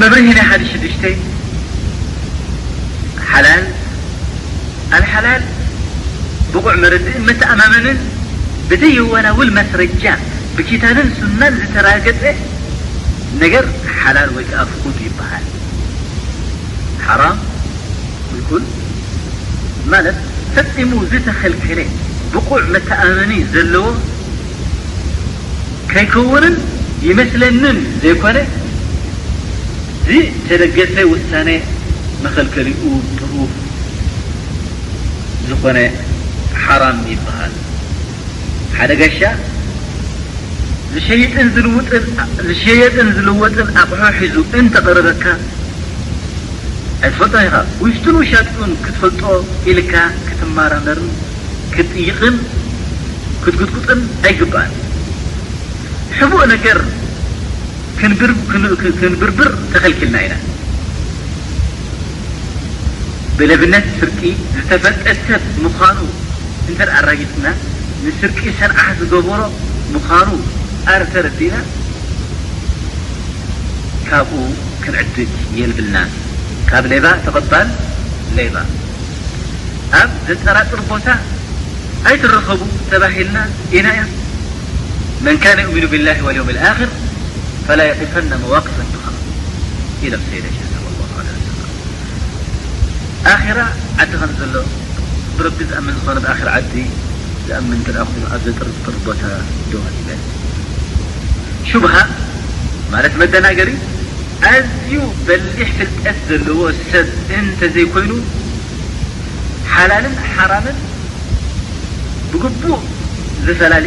S1: መብርሂ ናይ ሓደ ሽዱሽተ ሓላል ኣልሓላል ብቑዕ መረድእን መተኣማመንን ብዘየወላውል ማስረጃ ብኪታብን ሱናን ዝተራገፀ ነገር ሓላል ወይ ከዓ ፍቁድ ይበሃል። ሓራም ክልኩል ማለት ፈጺሙ ዝተኸልከለ ብቑዕ መተኣመኒ ዘለዎ ከይከውንን ይመስለንን ዘይኮነ ዝተደገሰ ውሳነ መኸልከሊኡ ጥሩፍ ዝኾነ ሓራም ይበሃል። ሓደ ጋሻ ዝሸይጥን ዝልውጥን ዝሸየጥን ዝልወጥን ኣቕሑ ሒዙ እንተ ቐረበካ ኣይትፈልጦን ኢኻ። ውሽጡን ውሻጥኡን ክትፈልጦ ኢልካ ክትማራመርን ክትጥይቕን ክትጉጥጉጥን ኣይግባእን። ሕቡእ ነገር ክንብርብር ተኸልኪልና ኢና። ብሌብነት ስርቂ ዝተፈልጠ ሰብ ምዃኑ እንተ ኣራጊጽና፣ ንስርቂ ሰንዓ ዝገበሮ ምዃኑ ኣር ተረዲእና ካብኡ ክንዕድግ የልብልናን። ካብ ሌባ ተቐባል ሌባ ኣብ ዘጠራጥር ቦታ ኣይትረኸቡ ተባሂልና ኢና እያ። መን ካነ ዩእሚኑ ቢላሂ ወልየውሚል ኣኽር ፈላ የቂፈነ መዋቅፈ ዱሃ ኢሎም። ጀዛከ ኣላሁ ዓላ ጀዛኩም ኣኼራ ዓዲ ከም ዘሎ ብረቢ ዝኣምን ዝኾነ ብኣኼራ ዓዲ ዝኣምን እንተ ኮይኑ ኣብ ዘጥርጥር ቦታ ደው ኣይበል ሹብሃ ማለት መደናገሪ ኣዝዩ በሊሕ ፍልጠት ዘለዎ ሰብ እንተ ዘይኮይኑ ሓላልን ሓራምን ብግቡእ ዝፈላሊ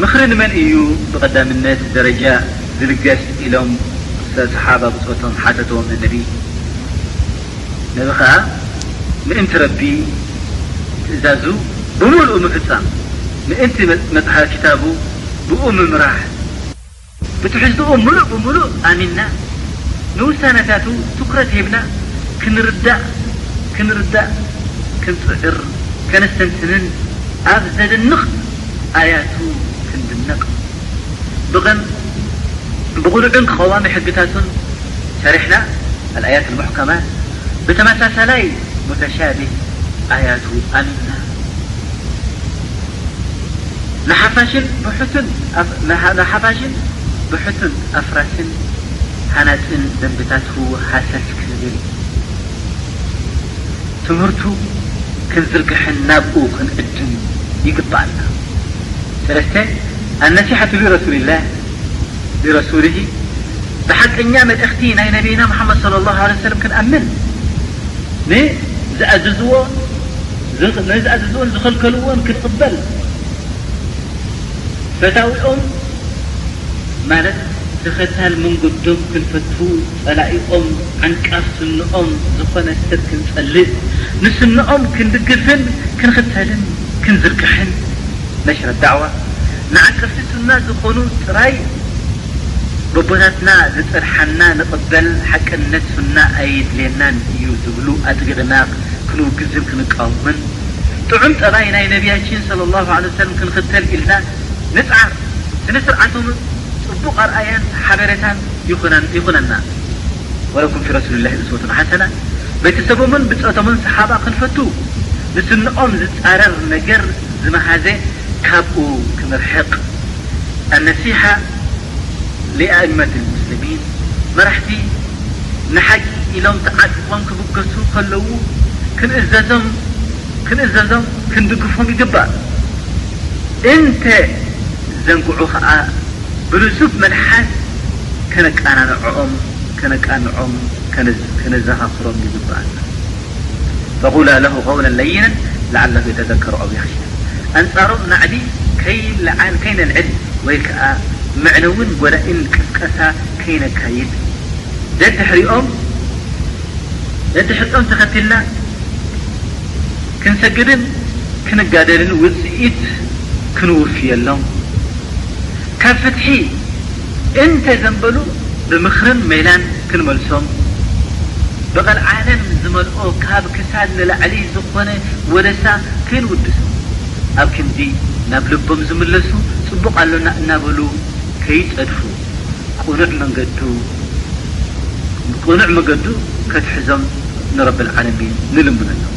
S1: ምኽሪ ንመን እዩ ብቐዳምነት ደረጃ ዝልገስ ኢሎም ርእሰ ሰሓባ ብጾቶም ሓተቶም ንነቢ ነቢ ከኣ ምእንቲ ረቢ ትእዛዙ ብምልኡ ምፍጻም ምእንቲ መጽሓ ኪታቡ ብኡ ምምራሕ ብትሕዝትኡ ምሉእ ብምሉእ ኣሚንና ንውሳነታቱ ትኩረት ሂብና ክንርዳእ ክንርዳእ ክንጽዕር ከነስተንትንን ኣብ ዘድንቅ ኣያቱ ክንድነቅ ብቅን ብቅኑዕን ቀዋሚ ሕግታቱን ሰሪሕና ኣልኣያት ኣልሙሕከማት ብተመሳሳላይ ሙተሻቢህ ኣያቱ ኣሚንና ንሓፋሽን ብሑቱን ኣፍራስን ሃናጽን ደንብታት ህውህ ሃሰስ ክንብል ትምህርቱ ክንዝርግሕን ናብኡ ክንዕድም ይግብኣና። ሰለስተ፣ ኣነሲሐቱ ሊረሱሊላህ ሊረሱሊሂ ብሓቀኛ መልእኽቲ ናይ ነብይና ሙሓመድ ሰለላሁ ዓለይሂ ወሰለም ክንኣምን ን ዝኣዘዝዎ፣ ዝኣዘዝዎን ዝኸልከልዎን ክንቕበል ፈታዊኦም ማለት ተኸታል መንገዶም ክንፈቱ ጸላኢኦም ዓንቃፍ ስንኦም ዝኾነ ሰብ ክንጸልእ ንስንኦም ክንድግፍን ክንኽተልን ክንዝርጋሕን ነሽረት ዳዕዋ ንዓቀፍቲ ሱና ዝኾኑ ጥራይ በቦታትና ዝጸንሓና ንቕበል ሓቅነት ሱና ኣየድልየናን እዩ ዝብሉ ኣጥቢቕና ክንውግዝን ክንቃወምን፣ ጥዑም ጠባይ ናይ ነብያችን ሰለሏሁ ዓለይሂ ወሰለም ክንኽተል ኢልና ንጽዓር፣ ስነ-ስርዓቶምን ጽቡቕ ኣርኣያን ሓበሬታን ይኹነና። ወለኩም ፊ ረሱሊላሂ ኡስወቱን ሓሰና፣ ቤተሰቦምን ብጾቶምን ሰሓባ ክንፈቱ፣ ንሱነኦም ዝጻረር ነገር ዝመሃዘ ካብኡ ክምርሕቕ። ኣነሲሓ ሊኣእመት ኣልሙስልሚን፣ መራሕቲ ንሓቂ ኢሎም ተዓጢቆም ክብገሱ ከለዉ ክንእዘዞም ክንእዘዞም ክንድግፎም ይግባእ። እንተ ዘንግዑ ከኣ ብልዙብ መልሓስ ከነቃናንዖኦም ከነቃንዖም ከነዘኻኽሮም ይግበኣና። ፈቁላ ለሁ ቀውለን ለይነን ለዓለሁ የተዘከሩ ኣው የኽሻ ኣንጻሮም ናዕቢ ከይለዓል ከይነልዕል ወይ ከኣ መዕነዊን ጎዳኢን ቅስቀሳ ከይነካይድ ደድሕሪኦም ደድሕሪኦም ተኸቲልና ክንሰግድን ክንጋደልን ውጽኢት ክንውፍየሎም ካብ ፍትሒ እንተ ዘንበሉ ብምኽርን ሜላን ክንመልሶም በቐል ዓለም ዝመልኦ ካብ ክሳድ ንላዕሊ ዝኾነ ወደሳ ከይንውድሶም ኣብ ክንዲ ናብ ልቦም ዝምለሱ ጽቡቕ ኣሎና እናበሉ ከይጸድፉ ቅኑዕ መንገዱ ቅኑዕ መገዱ ከትሕዞም ንረቢ ልዓለሚን ንልምነሎም።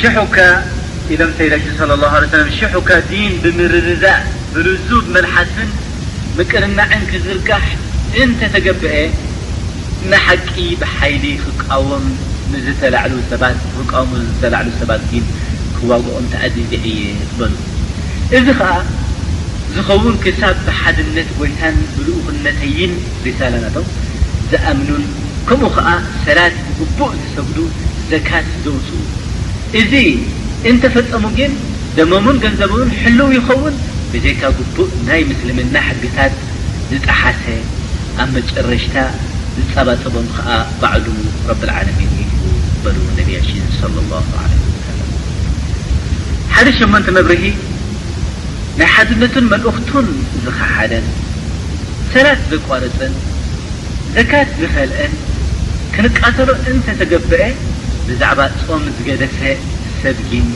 S1: ሽሕ'ከ ኢሎም ሰይዳችን ሰለሏሁ ዓለይሂ ወሰለም ሽሕ'ከ ዲን ብምርድዳእ ብልዙብ መልሓስን ምቅርናዕን ክዝርጋሕ እንተ ተገብኤ ንሓቂ ብሓይሊ ክቃወም ንዝተላዕሉ ሰባት ክቃወሙ ንዝተላዕሉ ሰባት ዲን ክዋግኦም ተኣዚዘ እየ በሉ። እዚ ከኣ ዝኸውን ክሳብ ብሓድነት ጎይታን ብልኡኽነተይን ሪሳላ ናቶም ዝኣምኑን ከምኡ ከኣ ሰላት ብግቡእ ዝሰግዱ ዘካት ዘውጽኡ እዚ እንተ ፈጸሙ ግን ደሞምን ገንዘቦምን ሕልው ይኸውን ብዘይካ ግቡእ ናይ ምስልምና ሕግታት ዝጠሓሰ ኣብ መጨረሽታ ዝጸባጸቦም ከኣ ባዕሉ ረብ ልዓለሚን እዩ በሉ ነብያቺን ሰለሏሁ ዓለይሂ ወሰለም ሓደ ሸሞንተ መብርሂ ናይ ሓድነቱን መልእኽቱን ዝኸሓደን ሰላት ዘቋረጸን ዘካት ዝኸልአን ክንቃተሎ እንተ ተገብአ ብዛዕባ ጾም ዝገደፈ ሰብ ጊን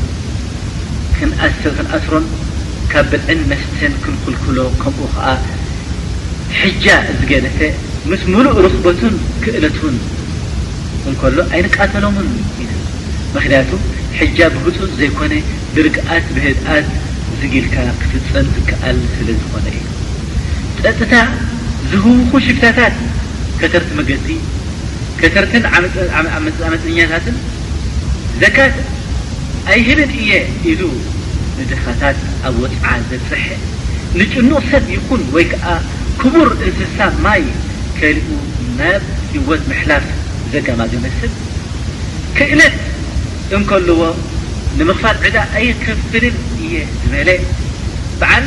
S1: ክንኣሰ ክንኣስሮን ካብ ብልዕን መስተን ክንኩልኩሎ ከምኡ ከኣ ሕጃ ዝገደፈ ምስ ምሉእ ርኽበቱን ክእለቱን እንከሎ ኣይንቃተሎምን ኢና ምኽንያቱ ሕጃ ብህጹጽ ዘይኮነ ብርግኣት ብህድኣት ዝግ ኢልካ ክፍጸም ዝከኣል ስለ ዝኾነ እዩ። ጸጥታ ዝህውኹ ሽፍታታት ከተርቲ መገቲ፣ ከተርትን ዓመጸኛታትን ዘካት ኣይህብን እየ ኢሉ ንድኻታት ኣብ ወጽዓ ዘብጽሐ፣ ንጭኑቕ ሰብ ይኹን ወይ ከኣ ክቡር እንስሳ ማይ ከሊኡ ናብ ህይወት ምሕላፍ ዘገማገመ ሰብ፣ ክእለት እንከለዎ ንምኽፋል ዕዳ ኣይከፍልን እየ ዝበለ በዓል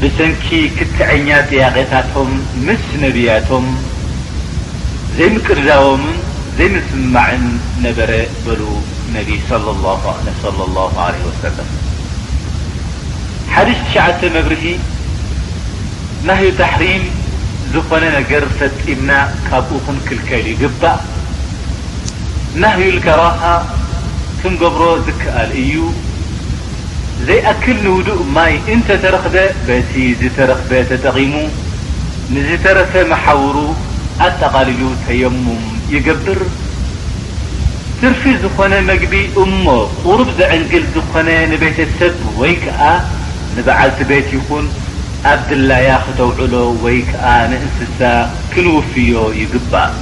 S2: ብሰንኪ ክትዐኛ ጥያቄታቶም ምስ ነብያቶም ዘይምቅርራቦምን ዘይምስምማዕን ነበረ በሉ ነቢ ሰለሏሁ ሰለሏሁ ዓለይሂ ወሰለም። ሓዲሽ ትሽዓተ መብርሂ፣ ናህዩ ታሕሪም፣ ዝኾነ ነገር ፈጺምና ካብኡ ክንክልከል ይግባእ። ናህዩል ከራሃ፣ ክንገብሮ ዝከኣል እዩ። ዘይኣክል ንውዱእ ማይ እንተ ተረኽበ በቲ ዝተረኽበ ተጠቒሙ ንዝተረፈ መሓውሩ ኣጠቓሊሉ ተየሙም ይገብር። ትርፊ ዝኾነ መግቢ እሞ ቁሩብ ዘዕንግል ዝኾነ ንቤተ ሰብ ወይ ከኣ ንበዓልቲ ቤት ይኹን ኣብ ድላያ ክተውዕሎ ወይ ከኣ ንእንስሳ ክንውፍዮ ይግባእ።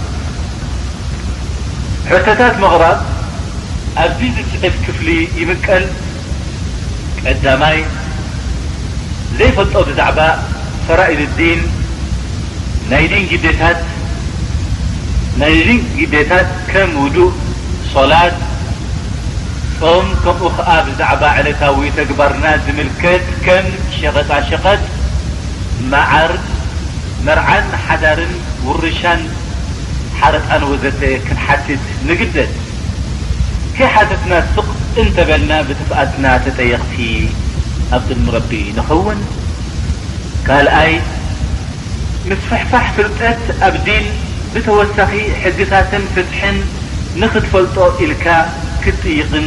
S2: ሕቶታት ምቕራብ ኣብዚ ዝስዕብ ክፍሊ ይምቀል፣ ቀዳማይ፣ ዘይፈልጦ ብዛዕባ ፈራኢድ ዲን፣ ናይ ዲን ግዴታት፣ ናይ ዲን ግዴታት ከም ውዱእ፣ ሶላት፣ ጾም ከምኡ ከኣ ብዛዕባ ዕለታዊ ተግባርና ዝምልከት ከም ሸቐጣ ሸቐጥ፣ መዓር፣
S1: መርዓን ሓዳርን፣ ውርሻን፣ ሓረጣን ወዘተ ክንሓትት ንግደድ። ከይሓተትና ስቕ እንተበልና ብጥፍኣትና ተጠየቕቲ ኣብ ቅድሚ ረቢ ንኸውን። ካልኣይ፣ ምስፍሕፋሕ ፍልጠት ኣብ ዲን ብተወሳኺ ሕግታትን ፍትሕን ንኽትፈልጦ ኢልካ ክትጥይቕን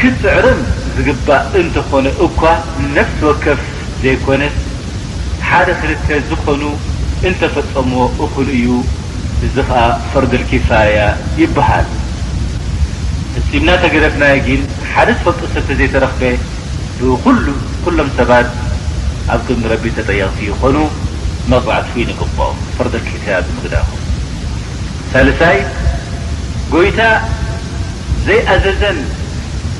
S1: ክትጽዕርን ዝግባእ እንተኾነ እኳ ንነፍሲ ወከፍ ዘይኮነስ፣ ሓደ ክልተ ዝኸኑ እንተፈጸምዎ እኹል እዩ እዚ ከኣ ፈርድል ኪፋያ ይበሃል ፈጺምና ተገደፍናዮ ጊን ሓደ ዝፈልጦ ሰብ ተዘይተረኽበ ብኹሉ ኩሎም ሰባት ኣብ ቅድሚ ረቢ ተጠየቕቲ ይኾኑ መቕጻዕቲ ፉይ ንግብኦም ፈርድል ኪፋያ ብምግዳፉ ሳልሳይ ጎይታ ዘይኣዘዘን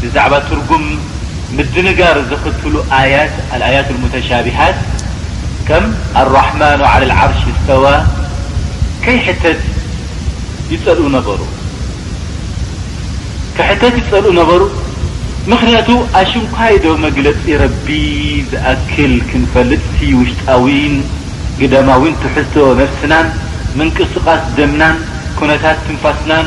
S1: ብዛዕባ ትርጉም ምድንጋር ዘኽትሉ ኣያት፣ ኣልኣያት ኣልሙተሻቢሃት፣ ከም ኣልራሕማኑ ዓለል ዓርሽ እስተዋ ከይሕተት ይጸልኡ ነበሩ። ክሕተት ይጸልኡ ነበሩ፣ ምኽንያቱ ኣሽንኳይዶ መግለጺ ረቢ ዝኣክል ክንፈልጥሲ ውሽጣዊን ግዳማዊን ትሕዝቶ ነፍስናን ምንቅስቓስ ደምናን ኩነታት ትንፋስናን፣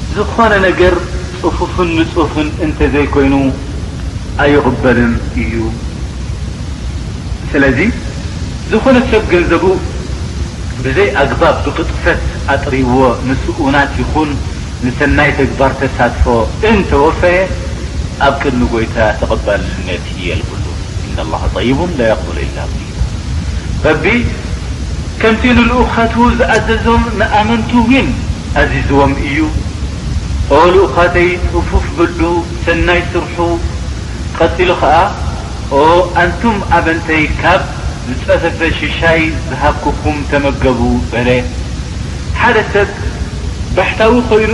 S1: ዝኾነ ነገር ጽፉፍን ንጹፍን እንተ ዘይኮይኑ ኣይቕበልን እዩ። ስለዚ ዝኾነ ሰብ ገንዘቡ ብዘይ ኣግባብ ብቕጥፈት ኣጥርይዎ ንስኡናት ይኹን ንሰናይ ተግባር ተሳትፎ እንተ ወፈየ ኣብ ቅድሚ ጎይታ ተቐባልነት የልብሉን። ኢነላህ ጠይቡን ላየቕበሉ ኢላ ረቢ ከምቲ ንልኡኻቱ ዝኣዘዞም ንኣመንቱ ዊን ኣዚዝዎም እዩ። ኦ ልኡኻተይ ኡፍፍ ብሉ ሰናይ ስርሑ ቐጺሉ ኸኣ ኦ ኣንቱም ኣመንተይ ካብ ዝጸፈፈ ሽሻይ ዝሃብኩኩም ተመገቡ በለ። ሓደ ሰብ ባሕታዊ ኮይኑ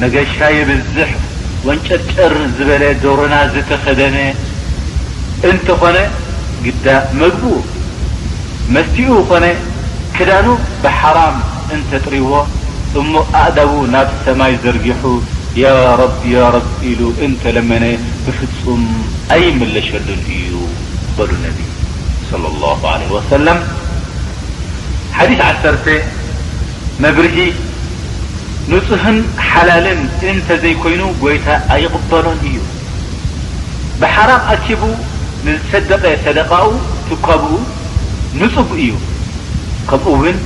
S1: መገሻ የብዝሕ ወንጨርጨር ዝበለ ዶሮና ዝተኸደነ እንተኾነ ግዳ መግቡ መስትኡ ኮነ ክዳኑ ብሓራም እንተጥርይዎ እሞ ኣእዳዉ ናብ ሰማይ ዘርጊሑ ያረብ ያረብ ኢሉ እንተለመነ ብፍፁም ኣይምለሸሉን እዩ በሉ ነቢ ሰለሏሁ ዓለይሂ ወሰለም ሓዲስ ዓሰርተ። መብርሂ፣ ንጹህን ሓላልን እንተ ዘይኮይኑ ጐይታ ኣይቕበሎን እዩ። ብሓራም ኣኪቡ ንዝሰደቐ ሰደቓኡ፣ ትኳብኡ፣ ንጹግ እዩ። ከምኡውን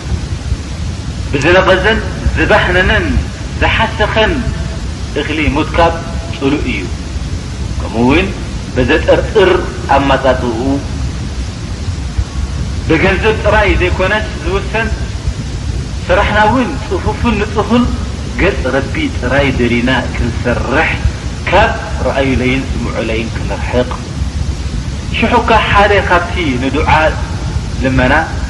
S1: ብዝነቐዘን ዝባህነነን ዝሓሰኸን እኽሊ ሙትካብ ጽሉእ እዩ። ከምኡ እውን በዘጠርጥር ኣማፃፅእኡ ብገንዘብ ጥራይ ዘይኮነስ ዝውሰን ስራሕና እውን ፅፉፍን ንፁህን ገፅ ረቢ ጥራይ ደሊና ክንሰርሕ ካብ ርኣዩለይን ስምዑለይን ክንርሕቕ ሽሕኳ ሓደ ካብቲ ንዱዓ ልመና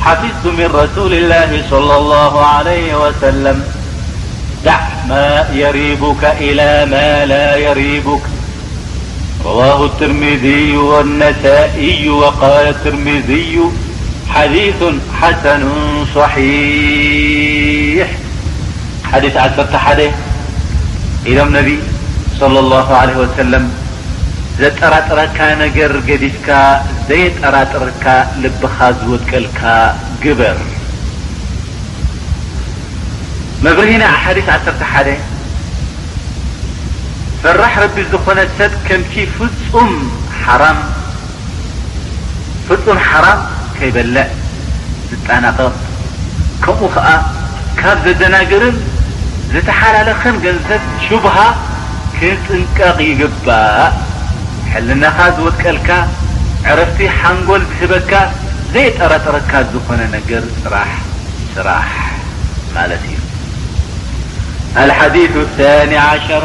S1: حفثت من رسول الله صلى الله عليه وسلم دع ما يريبك إلى ما لا يريبك رواه الترمذي والنسائي وقال الترمذي حديث حسن صحيحيثتثانبيلىالله عليه وسلم ዘጠራጥረካ ነገር ገዲፍካ ዘየጠራጥርካ ልብኻ ዝውድቀልካ ግበር። መብርሂ ናይ ኣሓዲስ ዓሰርተ ሓደ ፈራሕ ረቢ ዝኾነ ሰብ ከምቲ ፍጹም ሓራም፣ ፍጡር ሓራም ከይበልዕ ዝጣናቐቕ ከምኡ ከኣ ካብ ዘደናግርን ዝተሓላለኸን ገንዘብ፣ ሹብሃ፣ ክጥንቀቕ ይግባእ። ሕልናኻ ዝወድቀልካ፣ ዕረፍቲ ሓንጎል ዝህበካ፣ ዘየጠራጥረካ ዝኾነ ነገር ጥራሕ ስራሕ ማለት እዩ። ኣልሓዲሱ ሳኒ ዓሸር።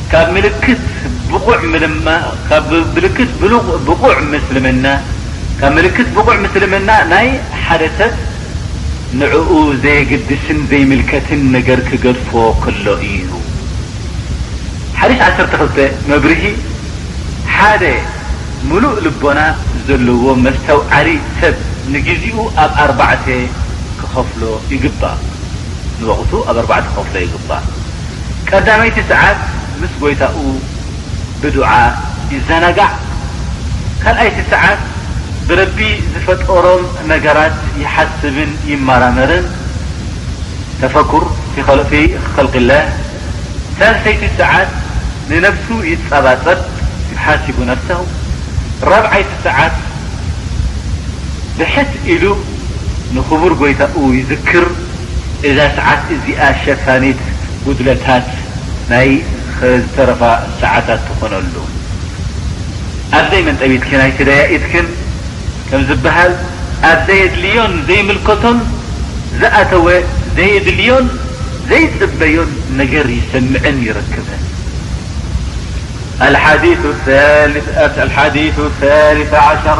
S1: ካብ ምልክት ብቑዕ ምልማ ካብ ምልክት ብሉቕ ብቑዕ ምስልምና ካብ ምልክት ብቑዕ ምስልምና ናይ ሓደ ሰብ ንዕኡ ዘየግድስን ዘይምልከትን ነገር ክገድፎ ከሎ ኢዩ። ሓዲስ ዓሰርተ ክልተ መብርሂ ሓደ ምሉእ ልቦና ዘለዎ መስተውዓሊ ሰብ ንግዜኡ ኣብ ኣርባዕተ ክኸፍሎ ይግባእ ንወቕቱ ኣብ ኣርባዕተ ክኸፍሎ ይግባእ። ቀዳመይቲ ሰዓት ምስ ጎይታኡ ብዱዓ ይዘናጋዕ ካልኣይቲ ሰዓት ብረቢ ዝፈጠሮም ነገራት ይሓስብን ይመራመርን ተፈኩር ፊ ኸልቂለ ሳልሰይቲ ሰዓት ንነብሱ ይጸባጸብ ዩሓሲቡ ነፍሰሁ ራብዓይቲ ሰዓት ብሕት ኢሉ ንኽቡር ጎይታኡ ይዝክር እዛ ሰዓት እዚኣ ሸፋኒት ጉድለታት ናይ ዝተረፋ ሰዓታት ትኾነሉ። ኣብ ዘይመንጠቢትክን ኣይትደያኢትክን ከም ዝበሃል ኣብ ዘየድልዮን ዘይምልከቶን ዝኣተወ ዘየድልዮን ዘይጽበዮን ነገር ይሰምዕን ይረክብን። ኣልሓዲሱ ኣሳሊሱ ኣልሓዲሱ ኣሳሊሱ ዓሸር።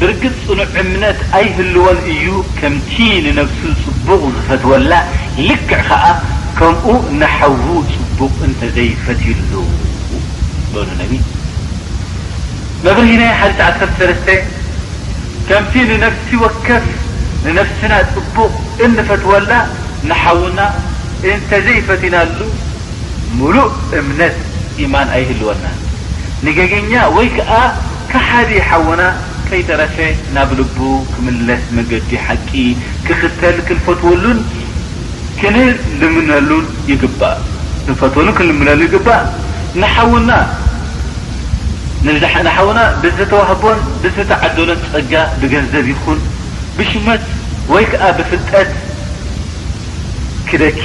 S1: ብርግጽ ጽኑዕ እምነት ኣይህልዎን እዩ፣ ከምቲ ንነብሱ ጽቡቕ ዝፈትወላ ልክዕ ከኣ ከምኡ ንሓዉ ጽቡቕ እንተ ዘይፈትዩሉ በሉ ነቢ። መብርሂ ናይ ሓዲስ ዓሰርተ ሰለስተ ከምቲ ንነፍሲ ወከፍ ንነፍስና ጽቡቕ እንፈትወላ ንሓውና እንተ ዘይፈቲናሉ ምሉእ እምነት፣ ኢማን፣ ኣይህልወናን። ንጌገኛ ወይ ከኣ ከሓዲ ሓውና ከይተረፈ ናብ ልቡ ክምለስ መገዲ ሓቂ ክኽተል ክንፈትወሉን ክንልምነሉን ይግባእ ክንፈትወሉን ክንልምነሉን ይግባእ ንሓውና ንሓውና ብዝተዋህቦን ብዝተዓደሎን ጸጋ ብገንዘብ ይኹን ብሹመት ወይ ከኣ ብፍልጠት ክደኪ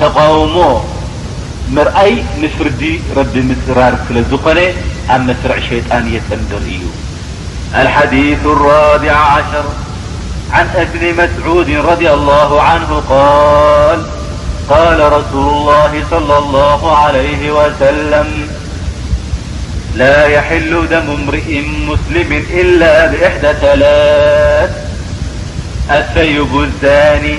S1: ተቃውሞ مرأي مفردي رب مسرارلزن أماسرع شيطان يسني الحديث الرابع عشر عن قبن مسعود رضي الله عنه قال قال رسول الله صلى الله عليه وسلم لا يحل دم امرئ مسلم إلا بإحدى ثلاث الثيبالزاني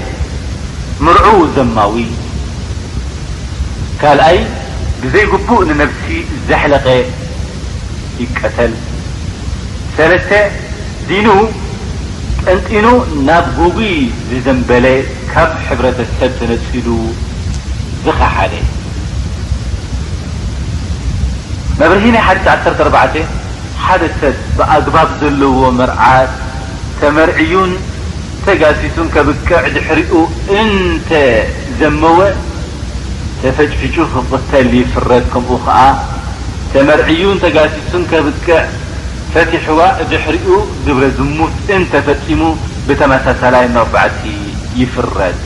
S1: ምርዑው ዘማዊ ካልኣይ ብዘይ ግቡእ ንነብሲ ዘሕለቐ ይቀተል ሰለስተ ዲኑ ጠንጢኑ ናብ ጉጉይ ዝዘምበለ ካብ ሕብረተ ሰብ ተነጺሉ ዝኸሓደ። መብርሂ ናይ ሓዲስ ዓሰርተ ኣርባዕተ ሓደ ሰብ ብኣግባብ ዘለዎ መርዓ ተመርዕዩን፣ ተጋሲሱን ከብቅዕ ድሕሪኡ እንተ ዘመወ ተፈጭፊጩ ክቕተል ይፍረድ ከምኡ ከኣ ተመርዕዩን ተጋሲሱን ከብቅዕ ፈቲሕዋ ድሕሪኡ ግብረ ዝሙት እንተ ፈጺሙ ብተመሳሳላይ መቕጻዕቲ ይፍረድ።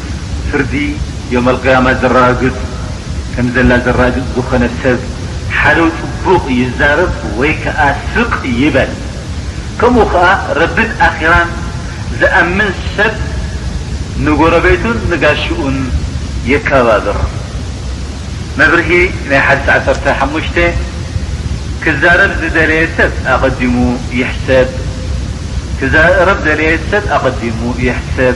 S1: ፍርዲ የውመል ቅያማ ዘረጋግጽ ከም ዘላ ዘረጋግጽ ዝኾነ ሰብ ሓደው ጽቡቕ ይዛረብ ወይ ከኣ ስቕ ይበል ከምኡ ከኣ ረብን ኣኺራን ዝኣምን ሰብ ንጎረቤቱን ንጋሽኡን የከባብር መብርሂ ናይ ሓዲስ ዓሰርተ ሓሙሽተ ክዛረብ ዝደለየ ሰብ ኣቐዲሙ ይሕሰብ ክዛረብ ዝደለየ ሰብ ኣቐዲሙ ይሕሰብ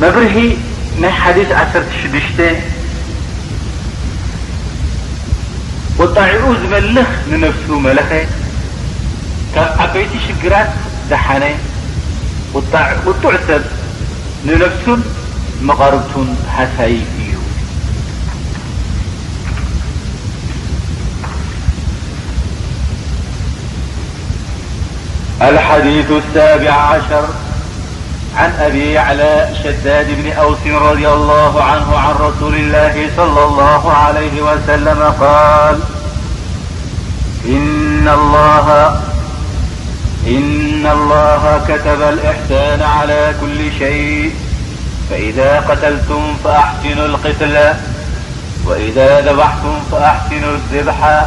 S1: መብርሂ ናይ ሓዲስ ዓሰርተ ሽዱሽተ፣ ቁጣዒኡ ዝመልኽ ንነፍሱ መለኸ፣ ካብ ዓበይቲ ሽግራት ደሓነ፣ ቁጡዕ ሰብ ንነፍሱን መቓርብቱን ሃሳዪ እዩ። عن أبي علا شداد بن أوس رضي الله عنه عن رسول الله صلى الله عليه وسلم -قال إن الله كتب الإحسان على كل شيء فإقلتمفأتلوإذا ذبحتم فأحسنوا الذبح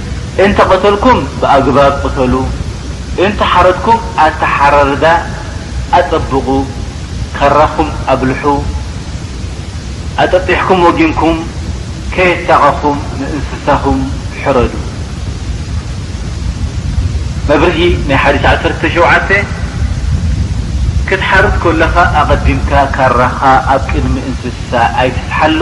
S1: እንተ ቐተልኩም ብኣግባብ ቕተሉ፣ እንተ ሓረድኩም ኣተሓራርዳ ኣጸብቑ፣ ካራኹም ኣጕልሑ፣ ኣጠጢሕኩም ወጊንኩም ከየታቐኹም ንእንስሳኹም ሕረዱ። መብርሂ ናይ ሓዲስ ዓሰርተ ሸውዓተ፣ ክትሓርድ ከለኻ ኣቐዲምካ ካራኻ ኣብ ቅድሚ እንስሳ ኣይትስሓሎ፣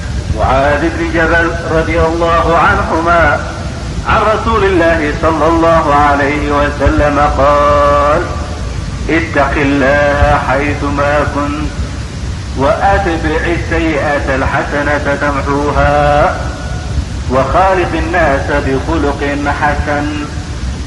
S1: وعان بن جبل رضي الله عنهما عن رسول الله صلى الله عليه وسلم قال اتق الله حيث ما كنت وأتبع السيئة الحسنة تمحوها وخالق الناس بخلق حسن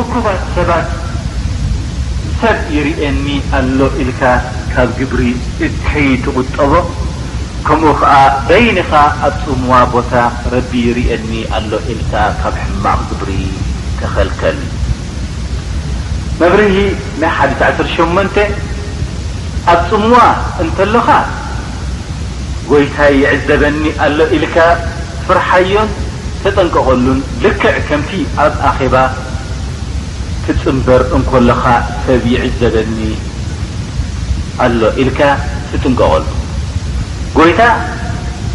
S1: እኩባት ሰባት ሰብ ይርእየኒ ኣሎ ኢልካ ካብ ግብሪ እከይትቑጠቦ ከምኡ ከኣ በይንኻ ኣብ ጽምዋ ቦታ ረቢ ይርእየኒ ኣሎ ኢልካ ካብ ሕማቕ ግብሪ ተኸልከል። መብርሂ ናይ ሓዲስ ዓሰርተ ሸሞንተ ኣብ ጽምዋ እንተሎኻ፣ ጐይታይ ይዕዘበኒ ኣሎ ኢልካ ፍርሓዮን ተጠንቀቐሉን፣ ልክዕ ከምቲ ኣብ ኣኼባ ትጽንበር እንከሎኻ ሰብ ይዕዘበኒ ኣሎ ኢልካ ትጥንቀቐሉ። ጐይታ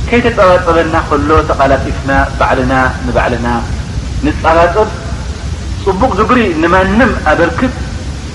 S1: ከይተጸባጸበና ከሎ ተቓላጢፍና ባዕልና ንባዕልና ንጻባጸብ፣ ጽቡቕ ግብሪ ንማንም ኣበርክት፣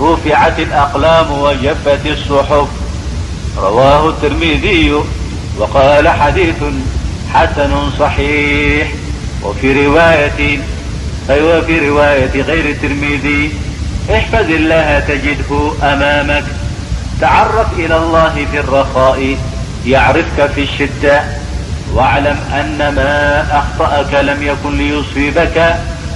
S1: رفعت الأقلام وجفت الصحف رواه الترميذي وقال حديث حسن صحيح وفي رواية غير الترميذي احفذ الله تجده أمامك تعرف إلى الله في الرخاء يعرفك في الشدة واعلم أن ما أخطأك لم يكن ليصيبك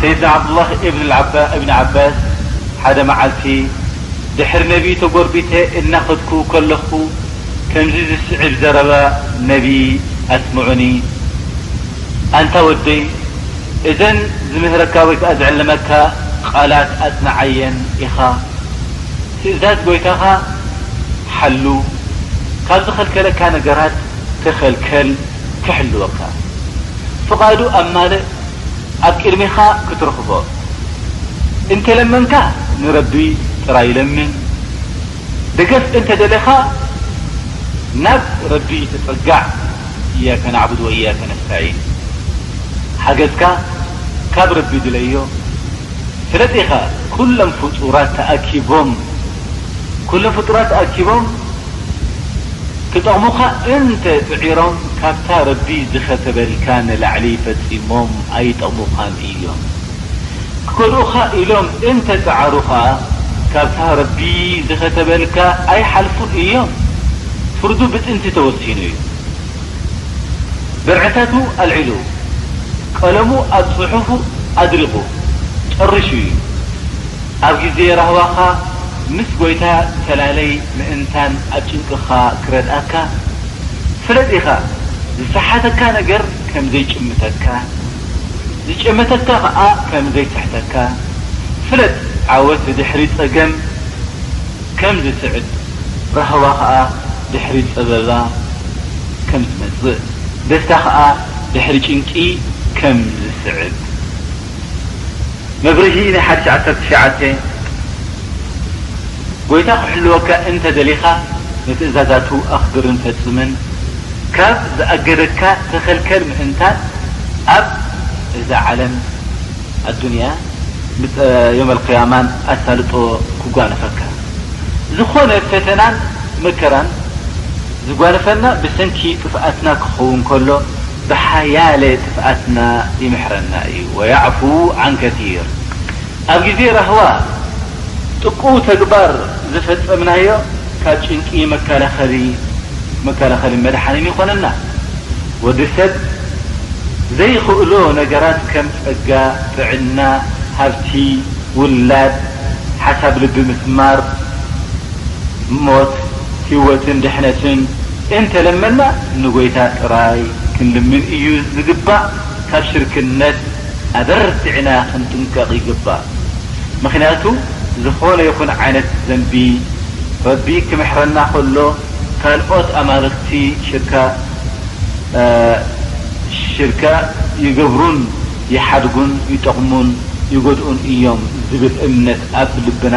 S1: ሰይድና ዓብዱላህ እብን ዓባስ ሓደ መዓልቲ ድሕሪ ነቢ ተጎርቢተ እናኸድኩ ከለኹ ከምዚ ዝስዕብ ዘረባ ነቢ ኣስምዑኒ ኣንታ ወደይ እዘን ዝምህረካ ወይ ከኣ ዝዕልመካ ቓላት ኣጽንዓየን ኢኻ ትእዛዝ ጎይታኻ ሓሉ ካብ ዝኸልከለካ ነገራት ተኸልከል ኪሕልወካ፣ ፍቓዱ ኣብ ማልእ ኣብ ቅድሜኻ ክትረኽቦ እንተ ለመንካ፣ ንረቢ ጥራይ ለምን፣ ደገፍ እንተ ደሌኻ ናብ ረቢ ተጸጋዕ፣ እያከ ናዕቡድ ወእያከ ነስተዒን፣ ሓገዝካ ካብ ረቢ ድለዮ፣ ስለዚ ኢኻ ኩሎም ፍጡራት ተኣኪቦም፣ ኩሉ ፍጡራት ኣኪቦም ክጠቕሙኻ እንተ ጽዒሮም ካብታ ረቢ ዝኸተበልካ ንላዕሊ ፈጺሞም ኣይጠቕሙኻን እዮም። ክጎድኡኻ ኢሎም እንተ ጸዓሩ ኸኣ ካብታ ረቢ ዝኸተበልካ ኣይሓልፉን እዮም። ፍርዱ ብጥንቲ ተወሲኑ እዩ። ብርዕታቱ ኣልዒሉ ቀለሙ ኣብ ጽሑፉ ኣድሪቑ ጨሪሹ እዩ። ኣብ ጊዜ ራህዋኻ ምስ ጎይታ ተላለይ ምእንታን ኣብ ጭንቅኻ ክረድኣካ ስለዚኻ ዝሰሓተካ ነገር ከም ዘይጭምተካ ዝጨመተካ ከኣ ከም ዘይስሕተካ ፍለጥ ዓወት ድሕሪ ጸገም ከም ዝስዕብ ራህዋ ከኣ ድሕሪ ጸበባ ከም ዝመጽእ ደስታ ከኣ ድሕሪ ጭንቂ ከም ዝስዕብ መብርሂ ናይ ሓድሽ ዓሰርተ ትሽዓተ፣ ጐይታ ኺሕልወካ እንተ ደሊኻ፣ ንትእዛዛቱ ኣኽብርን ፈጽምን፣ ካብ ዝኣገደካ ተኸልከል ምእንታን ኣብ እዛ ዓለም ኣዱንያ፣ ምስ ዮመልቅያማን ኣሳልጦ ኪጓነፈካ፣ ዝኾነ ፈተናን መከራን ዚጓንፈና ብሰንኪ ጥፍኣትና ኪኸውን ከሎ፣ ብሓያለ ጥፍኣትና ይምሕረና እዩ ወያዕፉ ዓን ከሲር ኣብ ግዜ ራህዋ ጥቁው ተግባር ዝፈጸምናዮ ካብ ጭንቂ መከላኸሊ መከላኸሊ መድሓኒን ይኾነና ወዲ ሰብ ዘይኽእሎ ነገራት ከም ጸጋ ጥዕና ሃብቲ ውላድ ሓሳብ ልቢ ምስማር ሞት ሂወትን ድሕነትን እንተ ለመና ንጎይታ ጥራይ ክንልምን እዩ ዝግባእ ካብ ሽርክነት ኣበርቲዕና ክንጥንቀቅ ይግባእ ምክንያቱ ዝኮነ ይኩን ዓይነት ዘንቢ ረቢ ክምሕረና ከሎ ካልኦት ኣማልክቲ ሽርካ ሽርካ ይገብሩን ይሓድጉን ይጠቅሙን ይጎድኡን እዮም ዝብል እምነት ኣብ ልብና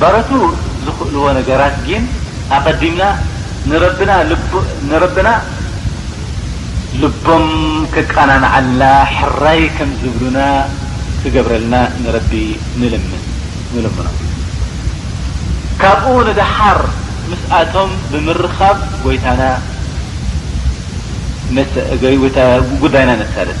S1: በረቱ ዝክእልዎ ነገራት ጊን ኣቀዲምና ንረብና ንረብና ልቦም ከቃናንዓልና ሕራይ ከም ዝብሉና ክገብረልና ንረቢ ንልምን ንልምኖ ካብኡ ንደሓር ምስኣቶም ብምርኻብ ጎይታና ጉዳይና ነሳልጥ።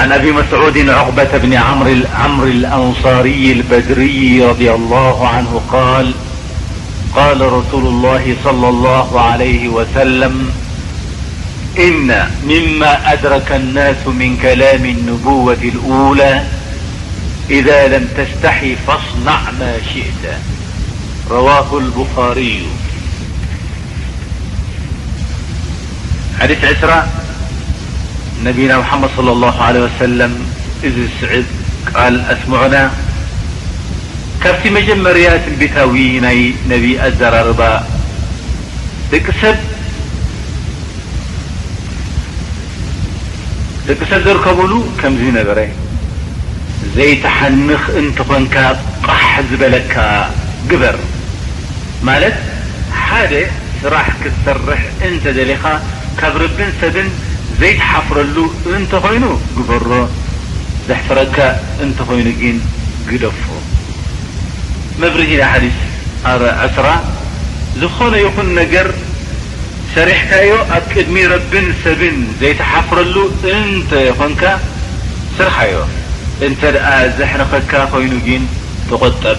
S1: عن أبي مسعود عقبة بن عمر الأنصاري البدري رضي الله عنه قال قال رسول الله صلى الله عليه وسلم إن مما أدرك الناس من كلام النبوة الأولى إذا لم تستحي فاصنع ما شئترواه البخار ሓዲስ ዕስራ፣ ነቢና ሙሓመድ ሰለሏሁ ዓለይሂ ወሰለም እዚ ዝስዕብ ቃል ኣስምዑና፣ ካብቲ መጀመርያ ትንቢታዊ ናይ ነቢ ኣዘራርባ ደቂ ሰብ ደቂ ሰብ ዘርከቡሉ ከምዚ ነበረ፣ ዘይትሓንኽ እንተኾንካ ቃሕ ዝበለካ ግበር ማለት ሓደ ስራሕ ክትሰርሕ እንተ ደሊኻ ካብ ረብን ሰብን ዘይትሓፍረሉ እንተ ኾይኑ ግበሮ ዘሕፍረካ እንተ ኾይኑ ግን ግደፎ። መብርሂ ናይ ሓዲስ ኣረ ዕስራ፣ ዝኾነ ይኹን ነገር ሰሪሕካዮ ኣብ ቅድሚ ረብን ሰብን ዘይትሓፍረሉ እንተ ኾንካ ስርሓዮ እንተ ደኣ ዘሕርኸካ ኾይኑ ግን ተቖጠብ።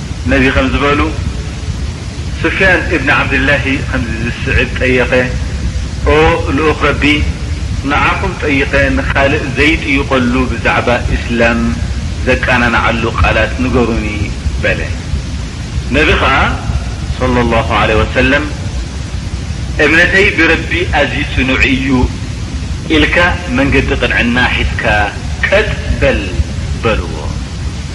S1: ነዚ ከምዚ በሉ፣ ሱፍያን እብን ዓብድላሂ ከምዚ ዝስዕብ ጠየቐ፣ ኦ ልኡኽ ረቢ! ንዓኹም ጠይቐ ንኻልእ ዘይጥይቐሉ ብዛዕባ እስላም ዘቃናንዓሉ ቃላት ንገሩኒ በለ። ነቢ ኸኣ ሶለሏሁ ዓለይሂ ወሰለም እምነተይ ብረቢ ኣዝዩ ጽኑዕ እዩ ኢልካ መንገዲ ቅንዕና ሒዝካ ቀጥ በል በልዎ።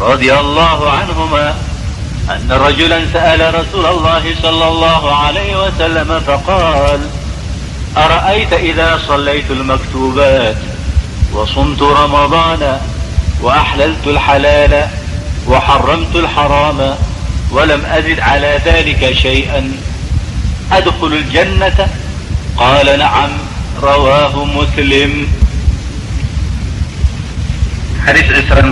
S1: رضي الله عنهما أن رجلا سأل رسول الله صلى الله عليه وسلم فقال أرأيت إذا صليت المكتوبات وصمت رمضان وأحللت الحلال وحرمت الحرام ولم أزد على ذلك شيئا أدخل الجنة قال نعم رواه مسلم